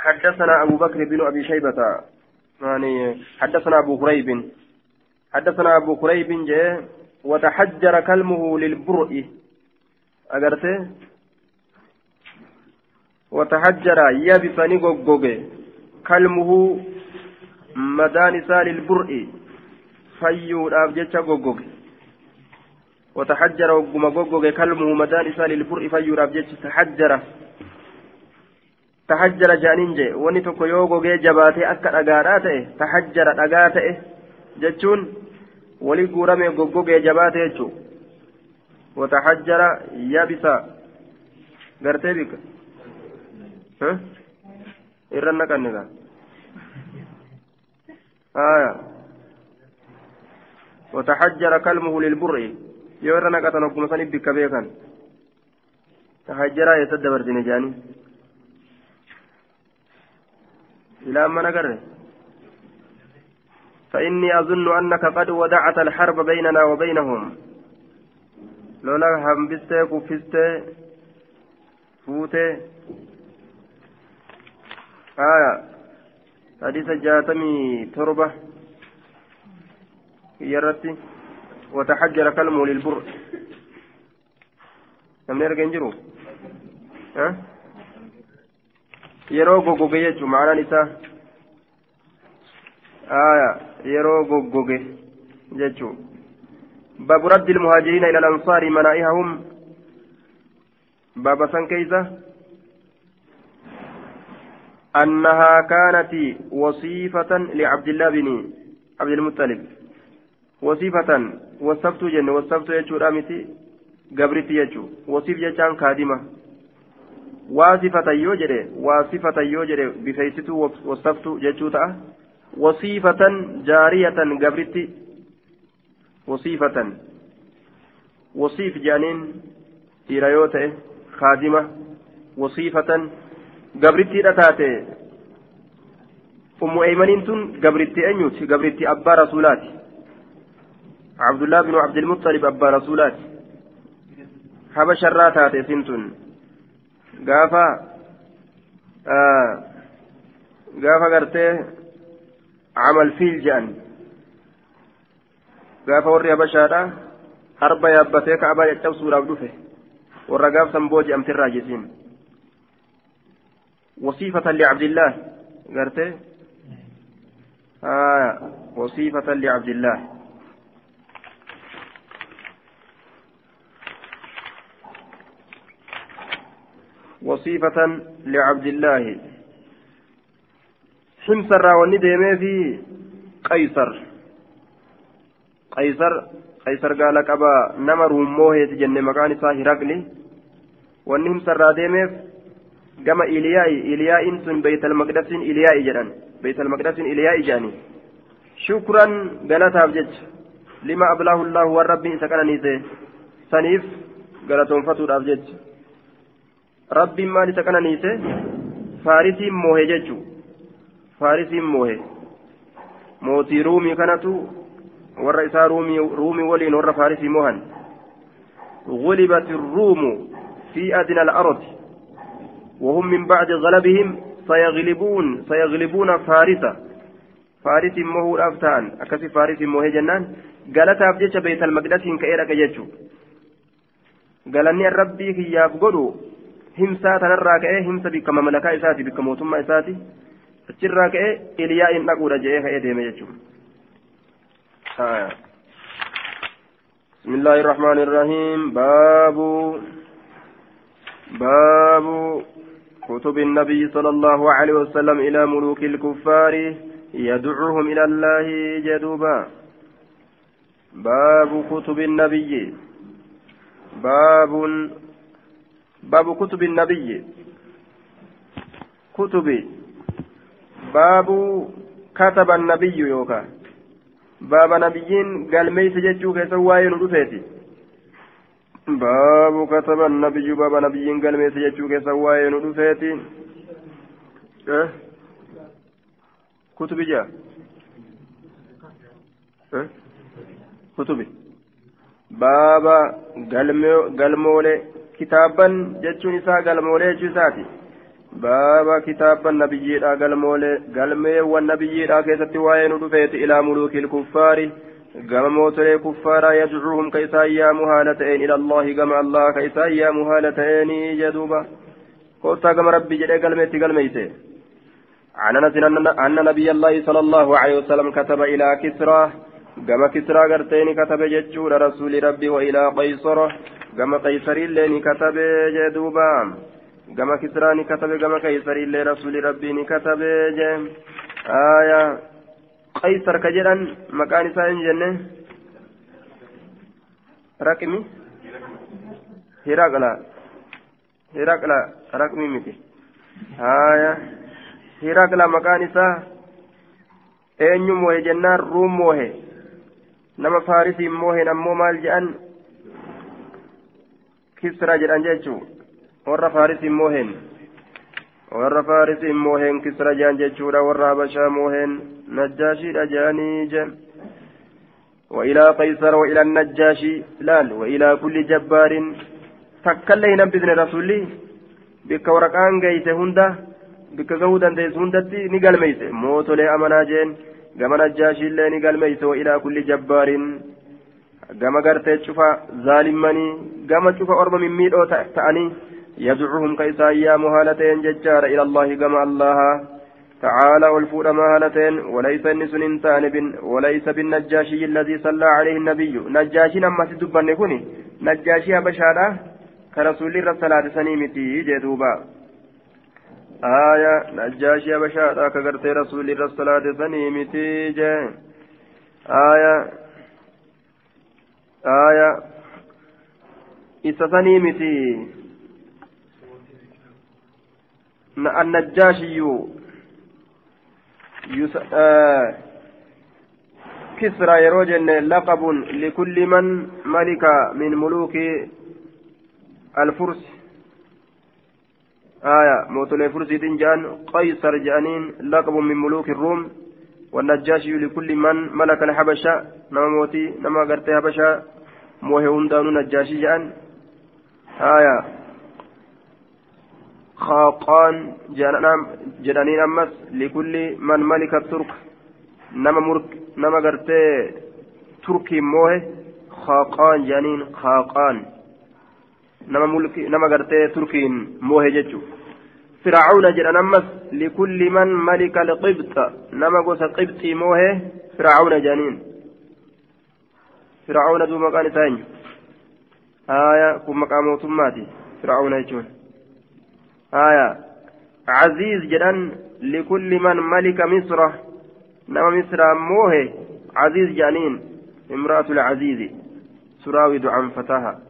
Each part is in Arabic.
حدثنا أبو بكر بن أبي شيبة يعني حدثنا أبو كريب. حدثنا أبو كريب جاء وتحجر كلمه للبرء. أجرته؟ وتحجر يبسني غوغوغي كلمه مدان سال البرء fayyuudhaaf jecha goggoge وتحجر وقم غوغوغ. كلمه مدان سال البرء تحجر جانين وني توكو يو غوغي جباتي اكا دغادا تاي تحجر دغا تاي جچون ولي غورمي غوغوغ جباتي جچو وتحجر يابسا غرتي بك ها إرنا كنغا آية وتحجر كلمه للبر يورنا كتن وقم سنب بك بيكا تحجر يتدبر جاني إلى أما نقره فإني أظن أنك قد ودعت الحرب بيننا وبينهم. لولا هم بستي كفستي فوتي آية. حديث جاتمي تربة. يرتي وتحجر كلمه للبر. arga hin jiru yeroo goggoge jechuun ma'anaan isaa yeroo goggoge jechuun. باب رد المهاجرين إلى الأنصار منائهم باب سن كيسة أنها كانت وصيفة لعبد الله بن عبد المطلب وصيفة وصفت جن وصفت يجو رامتي قبرتي يجو وصيف جان كادمة واصفة يوجري واصفة يوجري بفيستو وصفت ججو تأه وصيفة جارية قبرتي وصيفة وصيف جانين إيرايوته خادمة وصيفة قبرتي رتاتي أم أيمن تن قبرتي أنيوت قبرتي أبا رسولاتي عبد الله بن عبد المطلب أبا رسولات حبش الراتات سنتون قافا آه قافا قرتي عمل فيل جان قافا وري بشارة أربع يابتي كعبا يتشو سورة بدوفه والرقاب سنبوجي أمت الراجسين وصيفة لعبد الله قرتي آه وصيفة لعبد وصيفة لعبد الله. حمص الراوني ديمي في قيصر. قيصر قيصر قال قبا نمر موهي تجن مكان هرقلي واني حمص الرا ديمي كما إلياء إلياء سن بيت المقدس إلياء جران بيت المقدس إلياء جاني. شكرا غلطة بجج لما أبلاه الله والرب إذا كان نيزي سنيف غلطون فتور أبجج rabbiin maal isa qananiise? Faarisiin moohe jechuu faarisiin moohe. Mootii ruumii kanatu warra isaa ruumii waliin warra faarisii moohan. غلبت الروم في أدنى الأرض وهم من بعد غلبهم سيغلبون سيغلبون فارسا فارس مهو الأفتان أكسي فارس مهو جنان قالت أفجيش بيت المقدس كإيرك يجو قالني الربي كياف قدو himsaa tanarraa ka'ee himsa bikka mamlakaa isaati bikka mootummaa isaati achirraa ka'ee iliyaa'iin dhaquudha jedhee ka'ee deeme jechuudha. بسم الله الرحمن الرحيم باب باب كتب النبي صلى الله عليه وسلم إلى ملوك الكفار يدعوهم إلى الله جدوبا باب كتب النبي باب باب كتب النبي. كتب. باب كتب النبي يوكا. باب نبيين galmees jechuu keessaa ayni raafite. باب كتب النبي باب نبيين galmees jechuu keessaa ayni raafite. أه؟ كتب جاء. أه؟ كتب. baaba galmoolee kitaaban jechuun isaa galmoolee jechuu isaati baaba kitaaba nabiyyiidha galmeewwan nabiyyiidha keessatti waa'ee nu dhufeeti ilaa muluukil kuffaari gama mootolee kuffaaraa yadcuuhum ka isaan yaamu haala ta'een ila allahi gama allah ka isaan yaamu haala ta'eenii jedhuuba koottaa gama rabbi jedhee galmeetti galmeeyse عن انس ان نبي الله صلى الله عليه وسلم كتب إلى كسرى كما كسرى قرتين كتب جتشور رسول ربي والى قيصر كما قيصر اللين كتب جدوبا كما كسرى كتب كما قيصر اللين رسول ربي كتب جم آية قيصر كجرا مكان سائن جنة رقمي هرقلا هرقلا رقمي متي آية hirakla maqaan isaa eenyu moohe jennaan ruum moohe nama faarisiin mooheen ammoo maal jedhan kisra jedhan jechuu warra faarisiin mooheen warra faarisiin mooheen kisra jedhan jechuudha warra habashaa mooheen najjaashiidha jedhanii jedhan وإلى قيصر وإلى النجاشي لال وإلى كل جبار تكلي نبذن رسولي بك ورقان جيت هنده bikka gahuu dandeessu hundatti ni galmeeyse mootolee amanaa jeen gama najjaashiillee ni galmeeyse wailaa kulli jabbaarin gama gartee cufa zaalimmanii gama cufa orma mimmiidhoo ta'anii yadcuhum ka isaan yaamu haala ta'een jechaadha ila allahi gama allaha تعالى والفود ما هالتين وليس النسن انتان بن وليس بالنجاشي الذي صلى عليه النبي نجاشي نما تدبن كوني نجاشي بشارة كرسول الله صلى الله عليه وسلم آية نجاشي بشاء كغرت رسول الله الله عليه وسلم آية آية إسسني متي. النجاشي. يس... آه كسرى يروجن لقب لكل من ملك من ملوك الفرس. آية موتولي فرسيدين جان قيصر جانين لقب من ملوك الروم والنجاشي لكل من ملك الحبشة نما موتي نما قرتي حبشة موهي هندان نجاشي جان. آية. خاقان جانين أمس لكل من ملك الترك نما مرك نما قرتي تركي موهي خاقان جانين خاقان. Nama mulki nama gartee turkiin moohe jechuun fircauna jedhan ammas likulli man malika alqibxa nama gosa qibxii moohe fircauna jedhaniin fircauna duuba maqaan isaa eenyu haya kun maqaa mootummaati fircauna jechuun عزيز جدًا لكل من ملك مصر نما مصر موه عزيز جانين امرأة العزيز تراود عن فتاها آه.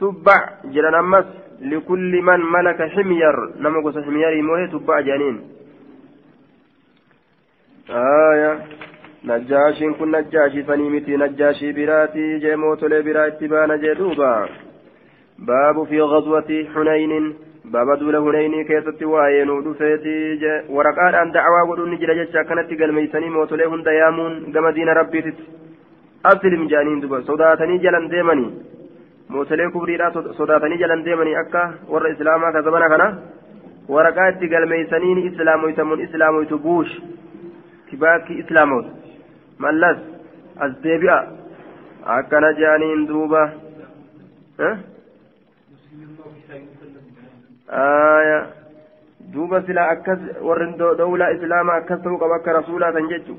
تبع جران أمس لكل من ملك حمير نمقص حمير موه تبع جانين آية نجاشي كن نجاشي سنيمتي نجاشي براتي جيموت لبرات بان جدوبا باب في غزوة حنين باب دول هنيني كيست واين ودفيتي ورقان أن دعوى ودون جرى جتشا كانت قلميسني موت لهن ديامون قم دين ربي تت duba sodaatanii jalan deemanii mootolee kubriidhaa sodaatanii jalan deemanii akka warra islaamaa ka zamana kana waraqaa itti galmeeysaniin islaamoytamuun islaamoytu buush kibaakki islaamoota mallas as deebi'a akkana jaaniin duuba duuba silaa akkas warri dowlaa islaamaa akkas ta'uu qaba akka rasuulaa tan jechu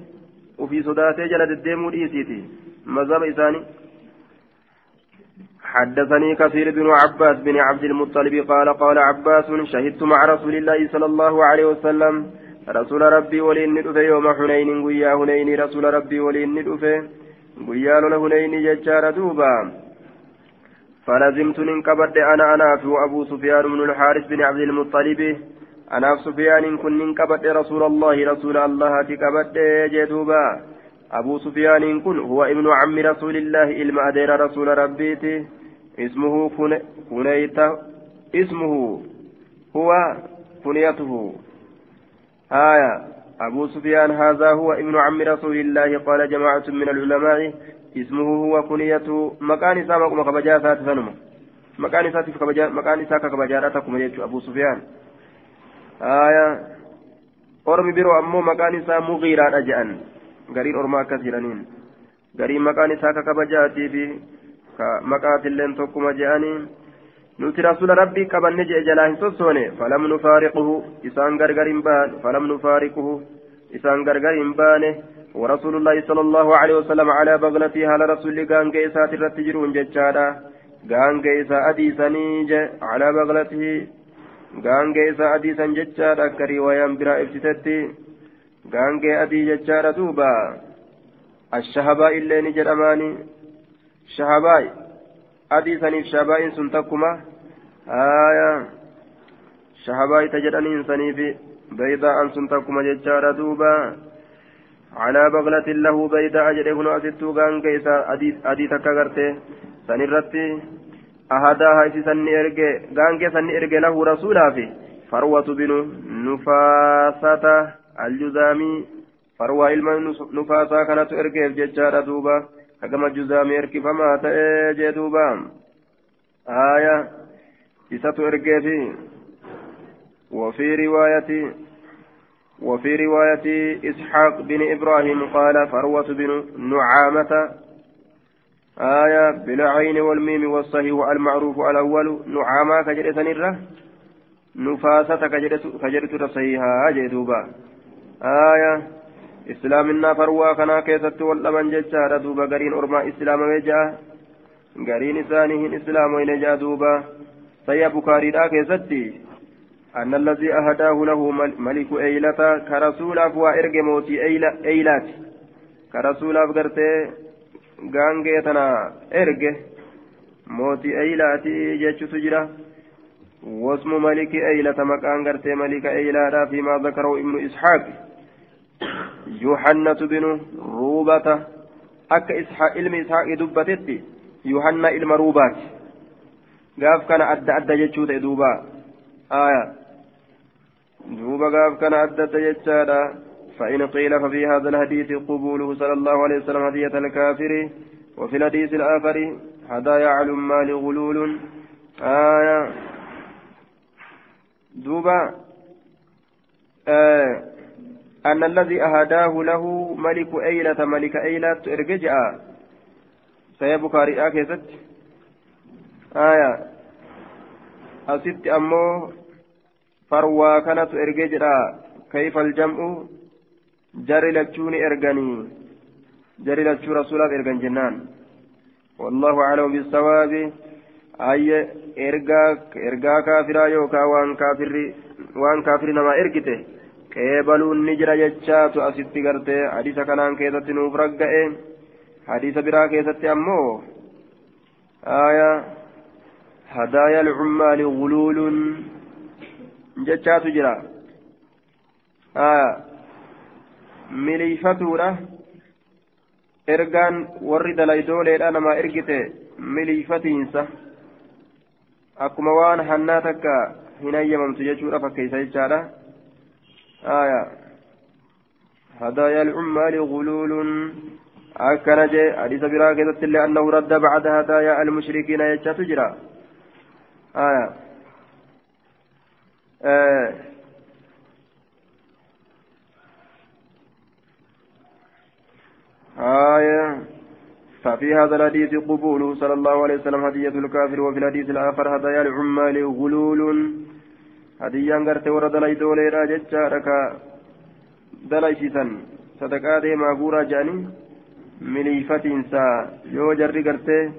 ufii sodaatee jala deddeemuu dhiisiiti مذهب إساني. حدثني كثير بن عباس بن عبد المطلب قال قال عباس شهدت مع رسول الله صلى الله عليه وسلم. رسول ربي ولين ندفه يوم حنين قيا هنين رسول ربي ولين ندفه قيا لنا هنين ججار دوبا. فلزمت ننكبد أنا أنا في أبو سفيان بن الحارث بن عبد المطلب. أنا سفيان كن ننكبد رسول الله رسول الله تكبد جدوبا. أبو سفيان كن هو ابن عم رسول الله إلما أدير رسول ربيته. اسمه كنيته اسمه هو كنيته. آية. أبو سفيان هذا هو ابن عم رسول الله. قال جماعة من العلماء اسمه هو كنيته. مكان maqaan isaatiif kabajaa maqaan isaa ka kabajaadha takkuma jechuudha abu sufiyaan aayaa ormi biroo ammoo maqaan isaa mugiiraadha jedhan gariin ormaa akkas jedhaniin gariin maqaan isaa ka kabajaatii fi ka maqaatilleen tokkuma jedhanii nuti rasuula rabbii qabanne jedhe jalaa hin sossoone falam nufaariquhu isaan gargar hin baane falam nufaariquhu isaan gargar hin baane ورسول الله صلى الله عليه وسلم على بغلته على رسول غانغ إسات ججادا غانغ إسا أديساني على بغلته غانغ إسا ججادا كريويا برا إفتتتي غانغ أدي ججادا دوبا الشهباء اللي نجر أماني شهباء أديساني شهباء سنتكما آية شهباء تجراني إنساني في بيضاء سنتكما ججادا دوبا على بغلة له بيت أجر ابن أسدتو غان كيسا أدي تكغرته سنرتي أهداها سن إرجع غان كيسن إرجع له رسولا في فروة بن نفاسة الجزامي فروة علم نفاسة كانت إرجع ججارة دوبا كما جزامي إركي فما تأجي دوبا. آية إساتو إرجع في وفي رواية وفي رواية إسحاق بن إبراهيم قال فروة بن نعامة. آية بالعين والميم والصحيح المعروف الأول نعامة كجرة نرة نفاسة كجرة صحيحة جدوبا آية إسلامنا فروة كنا كيست والأمن ججارة دوبا قرين أرما إسلام وجاء قرين إسانهن إسلام وين دوبا سيا بكاري لا كيستي أن الذي أهداه له ملك أيلة كرسول أفوا إرجع موتي أيلة أيلات كرسول أفقرتي غانجي تنا إرجع موتي أيلاتي جتشو تجرا واسم ملك أيلة مكان قرتي ملك أيلة فيما ذكره ابن إسحاق. يوحنة بن روبة أك إسحاق علم إسحاق دبتتي يوحنا علم روبات. قاف كان أدى أدى جتشو دوبا. آية. دوبا قاف كان عدت يجادا فإن قيل ففي هذا الحديث قبوله صلى الله عليه وسلم هدية الكافر. وفي الحديث الآخر هدايا على غلول آية. دوبا آه أن الذي أهداه له ملك أيلة ملك أيلة إرجع سيبكى رئاك آية أست أمو kanatu ergee jedha kayfa aljam'u jari lachuuni erganii jari lachuu rasuulaaf ergan jennaan والله أعلم بالصواب أي إرجاء إرجاء كافرا يوكا وان كافر وان كافر نما إرجته قبلوا النجرة جتشات أسيتي قرتي حديث كان كيست نوفرق حديث برا كيست أمو آية هدايا العمال غلول jechaatu jira. Miliifatuudha. Ergaan warri dalayidooleedha namaa ergite miliifatiinsa. Akkuma waan hannaa takka hin hayyamamtu jechuudha fakkeessa jechaadha. هدايا العمال غلول أكن جاء حديث لأنه رد بعد هدايا المشركين يجتجرا آية آه آية ففي هذا الحديث قبوله صلى الله عليه وسلم هدية الكافر وفي الحديث الآخر هدايا العمال غلول. هدية غرت ورد لي دولي راجت شارك دليسيسا صدقاء ديما غورا جاني miliifatiinsa yoo jarri gartee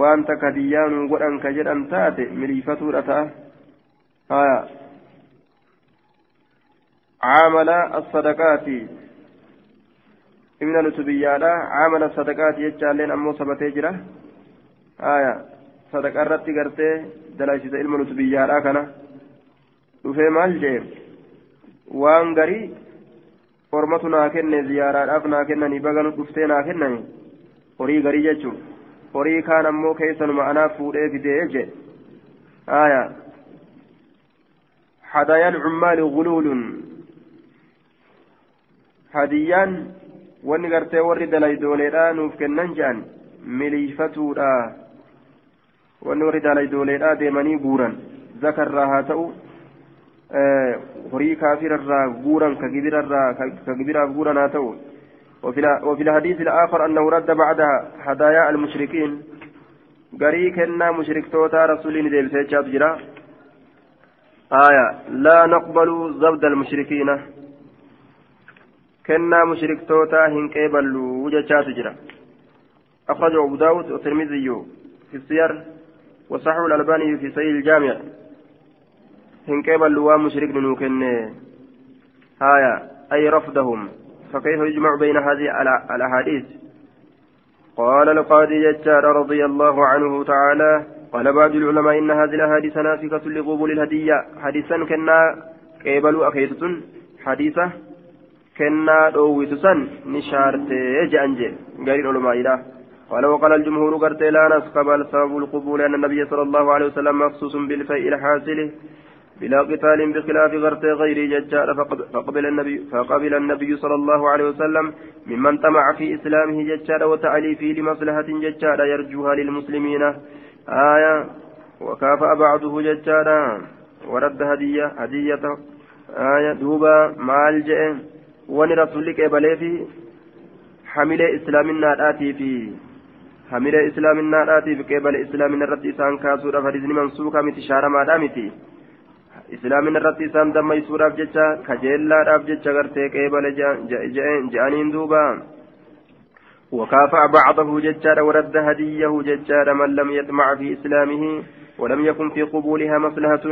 waan takka hadiyyaan godhan ka jedhan taate miliifatuudha ta'a عامل الصدقات. من الأتبيانا عامل الصدقات يجعلين أمو سبتي جرة آية صدقة رتي قرتي دلاشة علم الأتبيانا كان dhufee maal jee waan garii ormatu naa kenne ziyaaraadhaaf naa kennanii baganu dhuftee naa kennani horii garii jechuun horii kaan ammoo keessanuma anaaf fuudhee fidee jee aayaa هدايا العمال غلول هديان wanni gartee warri dalayidooleedha nuuf kennan jedhan miliifatuudha wanni warri daalayidooleedhaa deemanii guuran zakarraa haa ta'u horii kaafirarraa guuran ka gibiraaf guuran haa ta'u وفي الحديث الآخر أنه رد بعدها هدايا المشركين قري كنا مشرك توتا رسول نديب سيجاب جرا آية لا نقبل زبد المشركين كنا مشرك توتا هنكيبل وججات جرا أخرجه أبو داود والترمذي في السير وصححه الألباني في سيد الجامع هنكيبل وام مشرك نوكن آية أي رفضهم فكيف يجمع بين هذه الأحاديث قال القاضي ججار رضي الله عنه تعالى قال بعض العلماء إن هذه الأحاديث ناسكة لقبول الهدية حديثا كنا قبلوا أخيرة حديثة كنا دويتسا نشارت جأنجي قال العلماء إله قال وقال الجمهور قرت لا نسقبل سبب القبول أن النبي صلى الله عليه وسلم مخصوص بالفيء الحاصل بلا قتال بخلاف غرت غير ججار فقبل النبي فقبل النبي صلى الله عليه وسلم ممن طمع في اسلامه ججار وتأليفه لمصلحة ججار يرجوها للمسلمين آية وكافأ بعضه ججار ورد هدية هدية آية دوبا مال جئ وني رسولك بلي حمل إسلامنا آتي في حمل إسلامنا آتي في قبل إسلامنا الرد إسان كاسورة فريزني منسوكا متشارة ما دامتي islaamin irratti isaan dammaysuudhaaf jecha kajeellaadhaaf jecha gartee qeebale je'aniin duuba. وكافأ بعضه ججار ورد هديه ججار من لم يطمع في إسلامه ولم يكن في قبولها مصلحة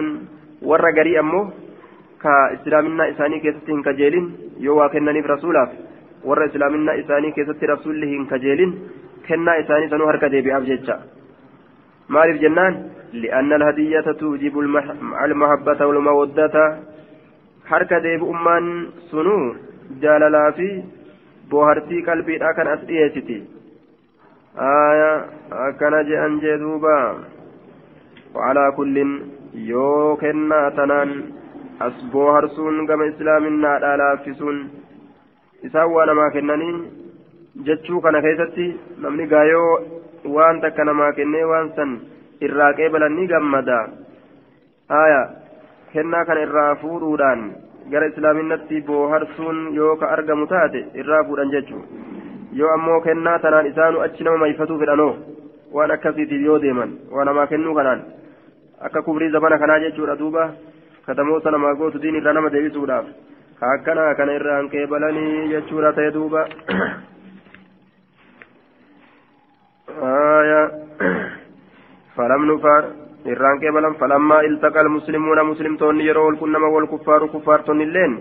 ور غري أمه كإسلامنا إساني كيستين كجيلين يوا كنني في رسوله ور إسلامنا إساني كيست رسوله كجيلين كنا إساني سنو هركة بأبججة مالف جنان لأن الهدية توجب المحبة والمودة حركة ديب أمان سنو جاللا في بوهرتي قلبي أكن أسئيتي آية أكن جأن جدوبا وعلى كل يوكنا تنان asboo harsuun gama islaaminaadhaa laaffisuun isaan waa namaa kennanii jechuu kana keessatti namni gaayoo waan takka namaa kennee waan san irraa qeebalan ni gammada. Haaya kennaa kana irraa fuudhuudhaan gara islaaminatti booharsuun yoo ka argamu taate irraa fuudhan jechuu. Yoo ammoo kennaa tanaan isaanu achi nama mayfatuu fedhanoo waan akkasiitiif yoo deeman waa namaa kennuu kanaan akka kubrii zabana kanaa jechuudha duuba. Katamoota namaa gootu diin irraa nama deebisuudhaaf. Akkana kana irraan qeebalanii jechuudha ta'e duuba. كبلا فلما التقى المسلمون مسلم توني يرول كنما والكفار كفار توني اللين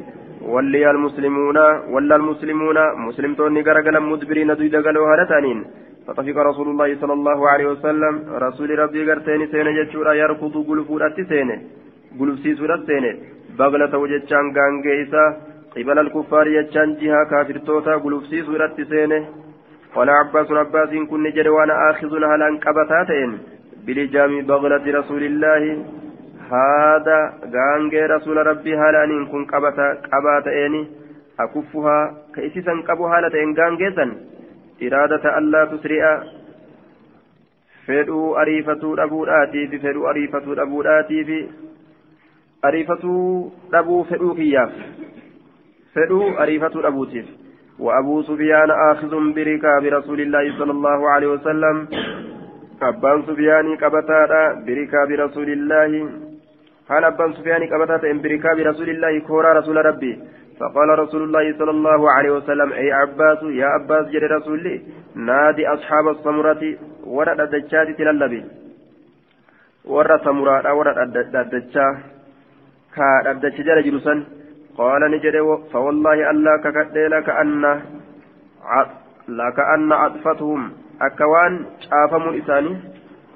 ولي المسلمون ولا المسلمون مسلم توني غرقلا مدبرين دويدا قالوا هالتانين فطفق رسول الله صلى الله عليه وسلم رسول ربي قرتين سينة جتشورا يركض قلفورة سينة قلف سيسورة سينة بغلة وجتشان غانجيسا قبل الكفار يجتشان جها كافر توتا قلف سيسورة سينة قال عباس عباس كن جد وأنا آخذ هلا قبتاتين بلجام بغلة رسول الله هذا غانغي رسول ربي هلا ان كن قباتين أكفها كيسيسا قبو هالتين غانغيسا إرادة ألا تسرع fedhuu ariifatuu dhabuudhaatiifi fedhuu ariifatuu dhabuudhaatiifi ariifatuu dhabuu fedhuu kiyyaaf. Fedhuu ariifatuu dhabuutiif. وأبو سفيان آخذ بركاب رسول الله صلى الله عليه وسلم أبان سفيان قبتادا بركاب رسول الله هل أبان سفيان قبتادا بركاب رسول الله كورا رسول ربي فقال رسول الله صلى الله عليه وسلم أي عباس يا عباس جري رسولي نادي أصحاب السمرة ورد الدجاج تلالبي ورد سمرة ورد الدجاج كالدجاج جرى جلسا قال نجد فوالله ألا ككدي لكأن لكأن عطفتهم أكوان شافمون إساني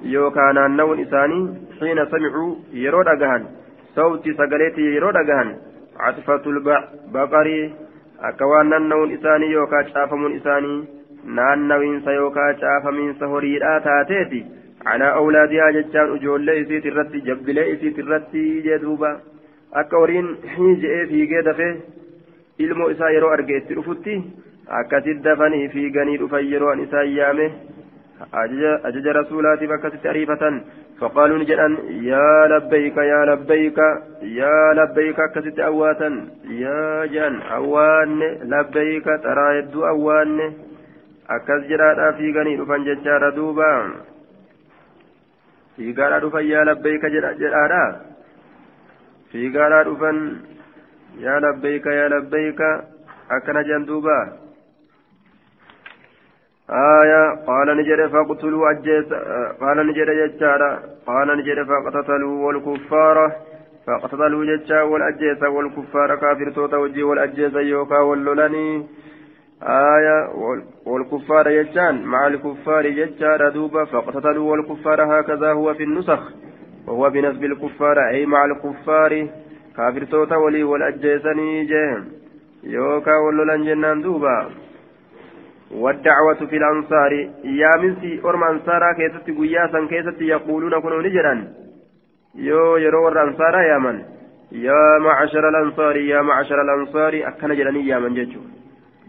يوكان نون إساني حين سمعوا يرود أجهن صوتي سقليتي يرود أجهن عطفة البقري أكوان نون إساني يوكا شافمون إساني naannawiinsa yookaa caafamiinsa horiidhaa taateeti calaa awlaadihaa jechaan ijoollee isiit irratti jabbilee isiit irratti jee duuba akka horiin hii je'ee fiigee dafee ilmoo isaa yeroo arge itti dhufutti akkasitti dafanii fiiganii dhufan yeroo an isaan yaame ajaja rasuulaatiif akkasitti ariifatan. Faqaaluun jedhan yaa labbayka yaa labbayka yaa labbayka akkasitti awwaatan. Yaa jedhan awwaanne labbayka xaraa hedduu awwaanne. Akkas jedhaadhaa fiiganii dhufan jechaadha duuba. Fiigaadhaa dhufan yaa labbayka jedhaadhaa. في غارا رفن يا لبيك يا لبيك أكنا جندوبا آية قال نجد فاقتلوا أجيس قال نجد ججارا قال نجد فاقتتلوا والكفار فاقتتلوا ججا والأجيس والكفار كافر توتا وجي والأجيس يوكا واللولاني آية والكفار يجان مع الكفار ججارا دوبا فاقتتلوا والكفار هكذا هو في النسخ وهو بنسب الكفار أي مع الكفار. كافر توتا ولي والأجيسني جهم. يوكا واللولان جنان دوبا. والدعوة في الأنصار. يا منسي أرم أنصارا كيست قياسا كيست يقولون كنوا نجرا يو يرو الأنصار يا من. يا معشر الأنصار يا معشر الأنصار. أكن جلني يا من ججو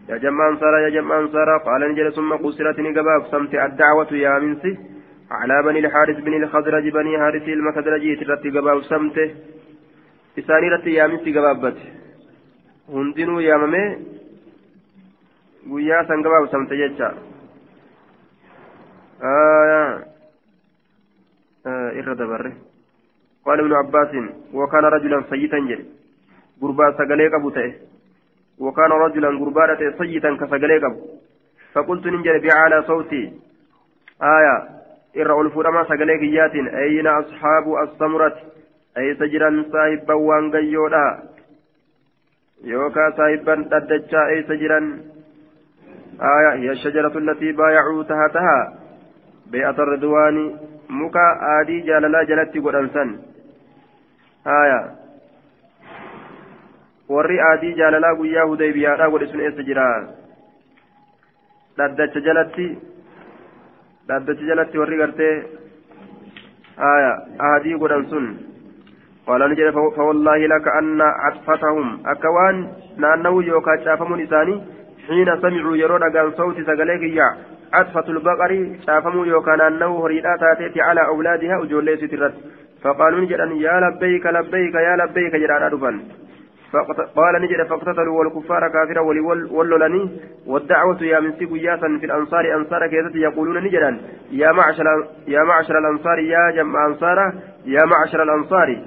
يا جمع أنصار يا جمع أنصار قال نجل ثم قصرت نقباب. سمت الدعوة يا منسي. على بني الحارث بن الخزرج بني حارث المخزرجي ترت قباب سمته إساني رت يا منسي قبابت هندنو يا ممي guyyaa san gabaabsamte jecha irra dabarre قال ابن عباس وكان رجلا سيتا جل غربا سغلي قبو تئ وكان رجلا غربا سيتا كسغلي قبو. فقلت ننجل بعلى صوتي. آية إر الفرما سغلي كيات أين أصحاب السمرة أي سجرا صاحبا وانغيودا يوكا صاحبا تدجا أي سجرا آية هي الشجرة التي بايعوا تحتها بيعة الرضوان مكا آدي جاللا جلت قدنسا آية warri aadii jaalalaa guyyaa hudaybiyaadhaa godhe sun eessa jira? Dhaddacha jalatti jalatti warri gartee aya aadii godhan sun qaala ni jedhe fawallaahi laka anna atfatahum akka waan naannawu yookaan caafamuun isaanii حين سمعوا يرون قال صوت سقليك يا عطفة البقر شافموا يوكان أنه هريدا تاتيت على أولادها أجولي سترت فقالوا نجد يا لبيك لبيك يا لبيك جرى رفا قال نجد فاقتتلوا والكفار كافرا ولولني والدعوة يا من سيق ياسا في الأنصار أنصار كيست يقولون نجدا يا معشر يا معشر الأنصار يا جمع أنصار يا معشر الأنصار.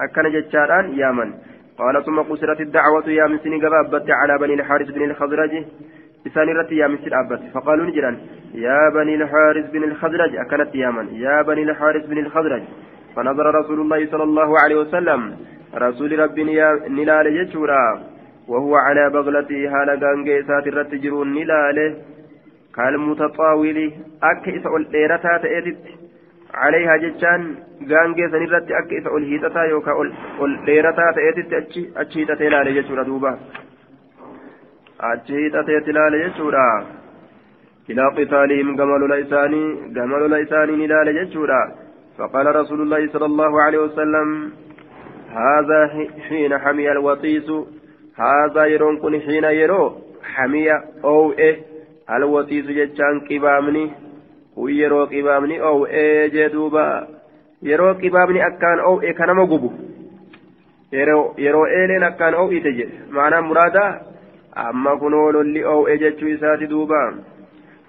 أكن جتشاران يا من؟ قال ثم قصرت الدعوة يا مسني قبابت على بني الحارث بن الخزرج. إسان رتي يا مسن أبت فقالوا نجرا يا بني الحارث بن الخزرج. أكلت يا من؟ يا بني الحارث بن الخزرج. فنظر رسول الله صلى الله عليه وسلم رسول ربي نلال يجورا وهو على بغلته هال غانجي سات الرتجرون نلاله كالمتطاول أكيس الإيرتا تأتت عليها جتان dheerataa ta'eetitti achi achi hiixatee ilaale jechuudha duuba achi hiixateetti ilaale jechuudha ilaa qitaalihim gama lola isaanii gama lola isaanii ilaale jechuudha فقال رسول الله صلى الله عليه وسلم هذا حين حمي الوطيس هذا يرون كن حين يرو حمي أو إيه الوطيس جتشان قبامني ويرو قبامني أو إيه جدوبا yeroo qibaabni akkaan oo'e ka nama gubu yeroo eeleen akkaan oo'ite jedhe maanaa muraada amma kunoo lolli oo'e jechuu isaati duuba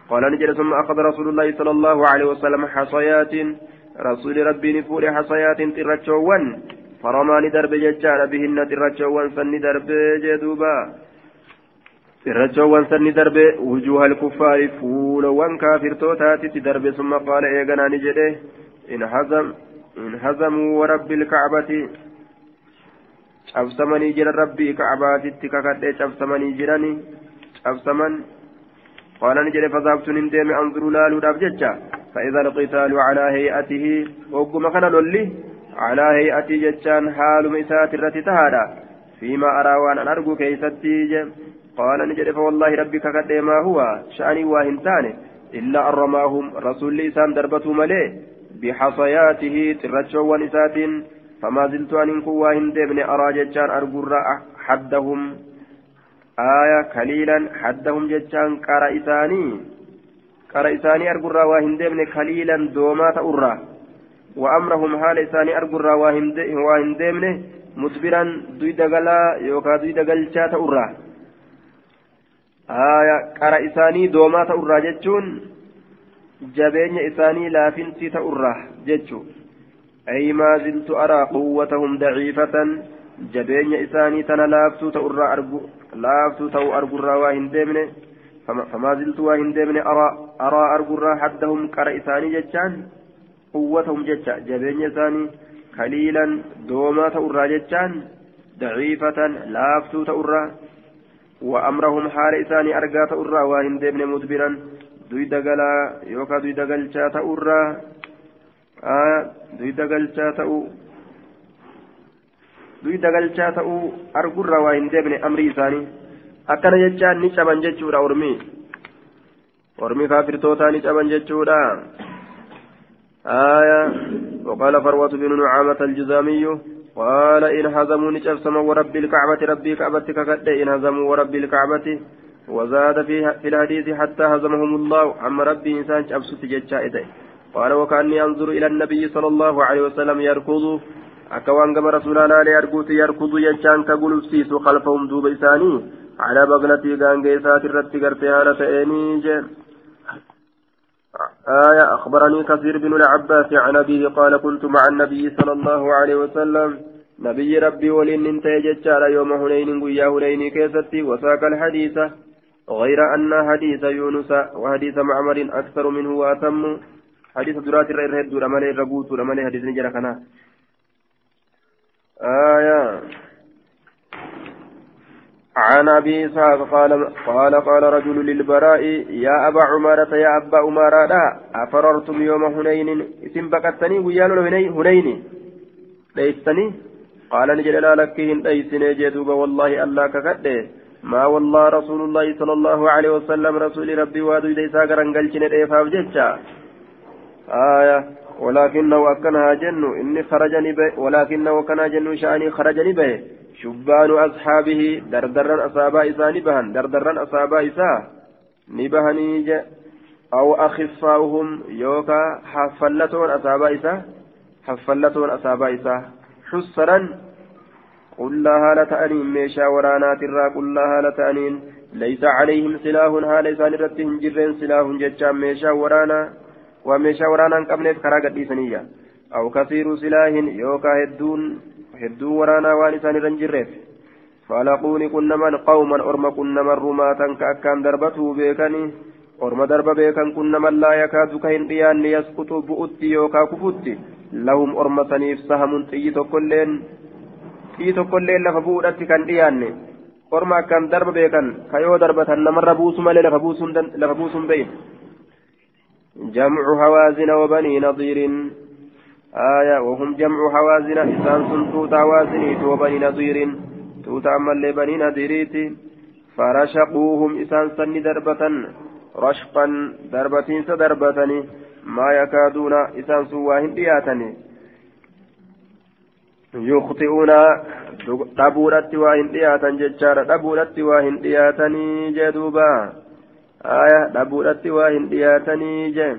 قال نجد ثم أخذ رسول الله صلى الله عليه وسلم حصيات رسول ربي نفور حصيات ترتشوان فرمان درب ججال بهن ترتشوان سن درب جدوبا ترتشوان سن درب وجوه الكفار فولوان كافر توتات درب ثم قال إيغنا نجده انهزم انهزموا ورب الكعبة cabsamanii jiran rabbii kacbaatitti kakadhee cabsamanii jirani. Cabsaman qaala ni jedhe fazaabtuun hin deeme anzuru laaluudhaaf jecha فإذا القتال على هيئته وقم كان لولي على هيئتي جتان حال مسات الرتي تهادا. فيما أرى وأنا أرجو كيستي قال نجد فوالله ربك قد ما هو. شأني واهنتان إلا أن رماهم رسول لسان دربته مليه بحصياته ترجو ونسات. فما زلت أن كوا هندبن أرى جتان أرجو حدهم. آية قليلا حدهم جتان قرأ إساني قرأ إساني أرجو deemne kaliilan doomaa ta'urraa وأمرهم حال إساني أرجر واهن ديمنه مدبرا دوي دغلا يوكا دوي دغلشا تأرى آية قرأ إساني دوما تأرى جتشون جبين إساني لافنسي تأرى جتشو أي ما زلت أرى قوتهم ضعيفة جبين إساني تنا لافتو تأرى أرجو لافتو تأو أرجو واهن ديمنه فما زلت واهن ديمنه أرى أرى أرجو حدهم قرأ إساني جتشان quwwatahum jecha jabeenya isaanii kaliilan doomaa ta'urraa jechaan daciifatan laaftuu ta'urraa wa amrahum haala isaanii argaa ta'urraa waa hin deemne mudbiran duyda galaa yookaan duyda galchaa ta'urraa duyda galchaa ta'u duyda galchaa ta'u argurraa waa hin deemne amri isaanii akkana jechaan ni caban jechuudha ormii ormii kaafirtootaa ni caban jechuudha. آية. وقال فروة بن نعامة الجزامي قال إن هزموا نجفسما ورب الكعبة ربي كعبتك قد إن هزموا ورب الكعبة. وزاد في, في الحديث حتى هزمهم الله أما ربي إنسان أبسط جتشا قال وكأني أنظر إلى النبي صلى الله عليه وسلم يركض. أكوان كما رسولنا ليركض يركض يجان كقول خلفهم دوب إساني. على بغلتي غانجيسات الرتي قرتي هالة إني آية أخبرني كثير بن العباس عن أبيه قال كنت مع النبي صلى الله عليه وسلم. نبي ربي ولين انتهى جتشار يوم هنين ويا هنين كيستي وساق الحديث. غير أن حديث يونس وحديث معمر أكثر منه وأتم. حديث درات الرهد دور مالي ربوت مالي حديث كنا. آية. عن أبي إسحاق قال قال قال رجل للبراء يا أبا عمارة يا أبا عمارة أفررتم يوم هنين؟ اسم بكتني ويا هنين. ليستني؟ قال نجل لا لك ليسني جدوب والله الله ككده. ما والله رسول الله صلى الله عليه وسلم رسول ربي وادو ليس غرنجل جن ديفاف جچا آية ولكنه أكنها جن إني خرجني به ولكنه كان جن شأني خرجني به. شبان أصحابه دردرا أصابا إسا نبهن دردرا أصابا إسا نبهني أو أخفاؤهم يوكا حفلتون أصابا إسا حفلتون أصابا إسا حسرا. قل لها لتأنين ميشا ورانات الرا. قل لها لتأنين ليس عليهم سلاح هال إسان رتهم جرين. سلاح ججام ميشا ورانا. وميشا ورانا قبل كرا قديسانية أو كثير سلاح يوكا هدون. hedduu waraanaa waan isaan irra hin jirreef. Falaquuni kun naman qawman orma kun naman rumaatan ka akkaan darbatuu beekanii orma darba beekan kun naman laa yakaadu ka hin dhiyaanne yasqutu bu'utti yookaa kufutti. Lahum orma saniif sahamun xiyyi tokkoilleen xiyyi tokkoilleen lafa bu'uudhatti kan dhiyaanne. Orma akkaan darba beekan ka yoo darbatan namarra buusu malee lafa buusuun beeyin. Jamcu hawaazina wabanii nadiirin. آية وهم جمع حوازن إسان سن توتا حوازني وبني نظير توتا أما بني نظيريت فرشقوهم إسان سن دربة رشقا دربتين سدربتني ما يكادون إسان سواهن دياتني يخطئون dhabuudhatti waa hin dhiyaatan jechaadha dhabuudhatti waa hin dhiyaatanii jee duuba aya dhabuudhatti waa hin dhiyaatanii jee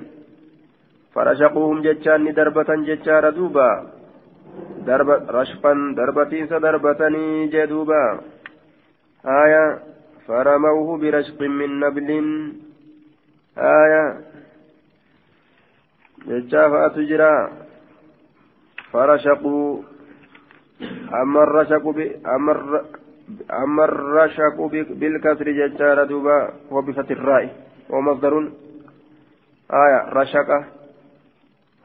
فرشقوهم جتشان دربة جتشار دوبا. درب رشقا دربتين سدربتني جدوبا. آية فرموه برشق من نبل. آية جتشاف أتجرى فرشقوا أما الرشق أما أما الرشق بالكسر جتشار دوبا. وبفتح الراء. ومصدر. آية رشقه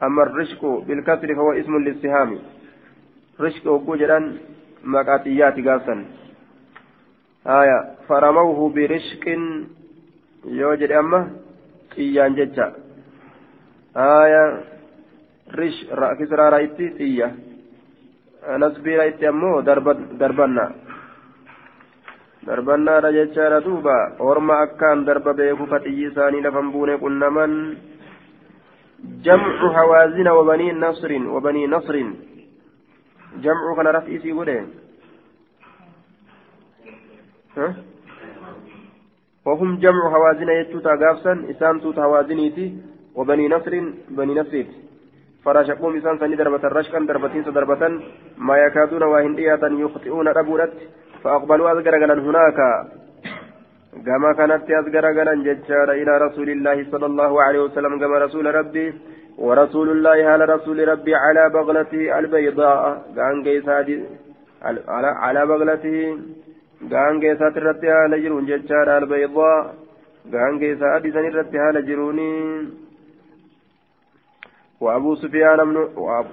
أما الرشق بالكسر فهو اسم للسهام رشق وجوجران مقاتيات قاسا آية فرموه برشق يوجد أما إيان ججا آية رش كسرى رأيتي إيا نسبي رأيتي أمو دربنا darbannaadha jechaadha duuba orma akkaan darba beeku ka xiyyi isaanii lafan buune qunnaman جمع هوازن وبني نصر وبني نصر. جمع كان رفعي سيقوله ها؟ وهم جمع هوازن يتوتا غافسا إسان توتا هوازنيتي وبني نصر بني نصر فرشقوم إسان سني دربة رشقا دربتين دربة ما يكادون وهندية يخطئون أبورت فأقبلوا أذكر هناك. كما كانت أذكر ججار إلى رسول الله صلى الله عليه وسلم كما رسول ربي ورسول الله على رسول ربي على بغلته البيضاء. كان قيسادي على على بغلته كان قيسات الرتي على جرون ججار البيضاء. كان قيسادي سن الرتي على جروني. وأبو سفيان من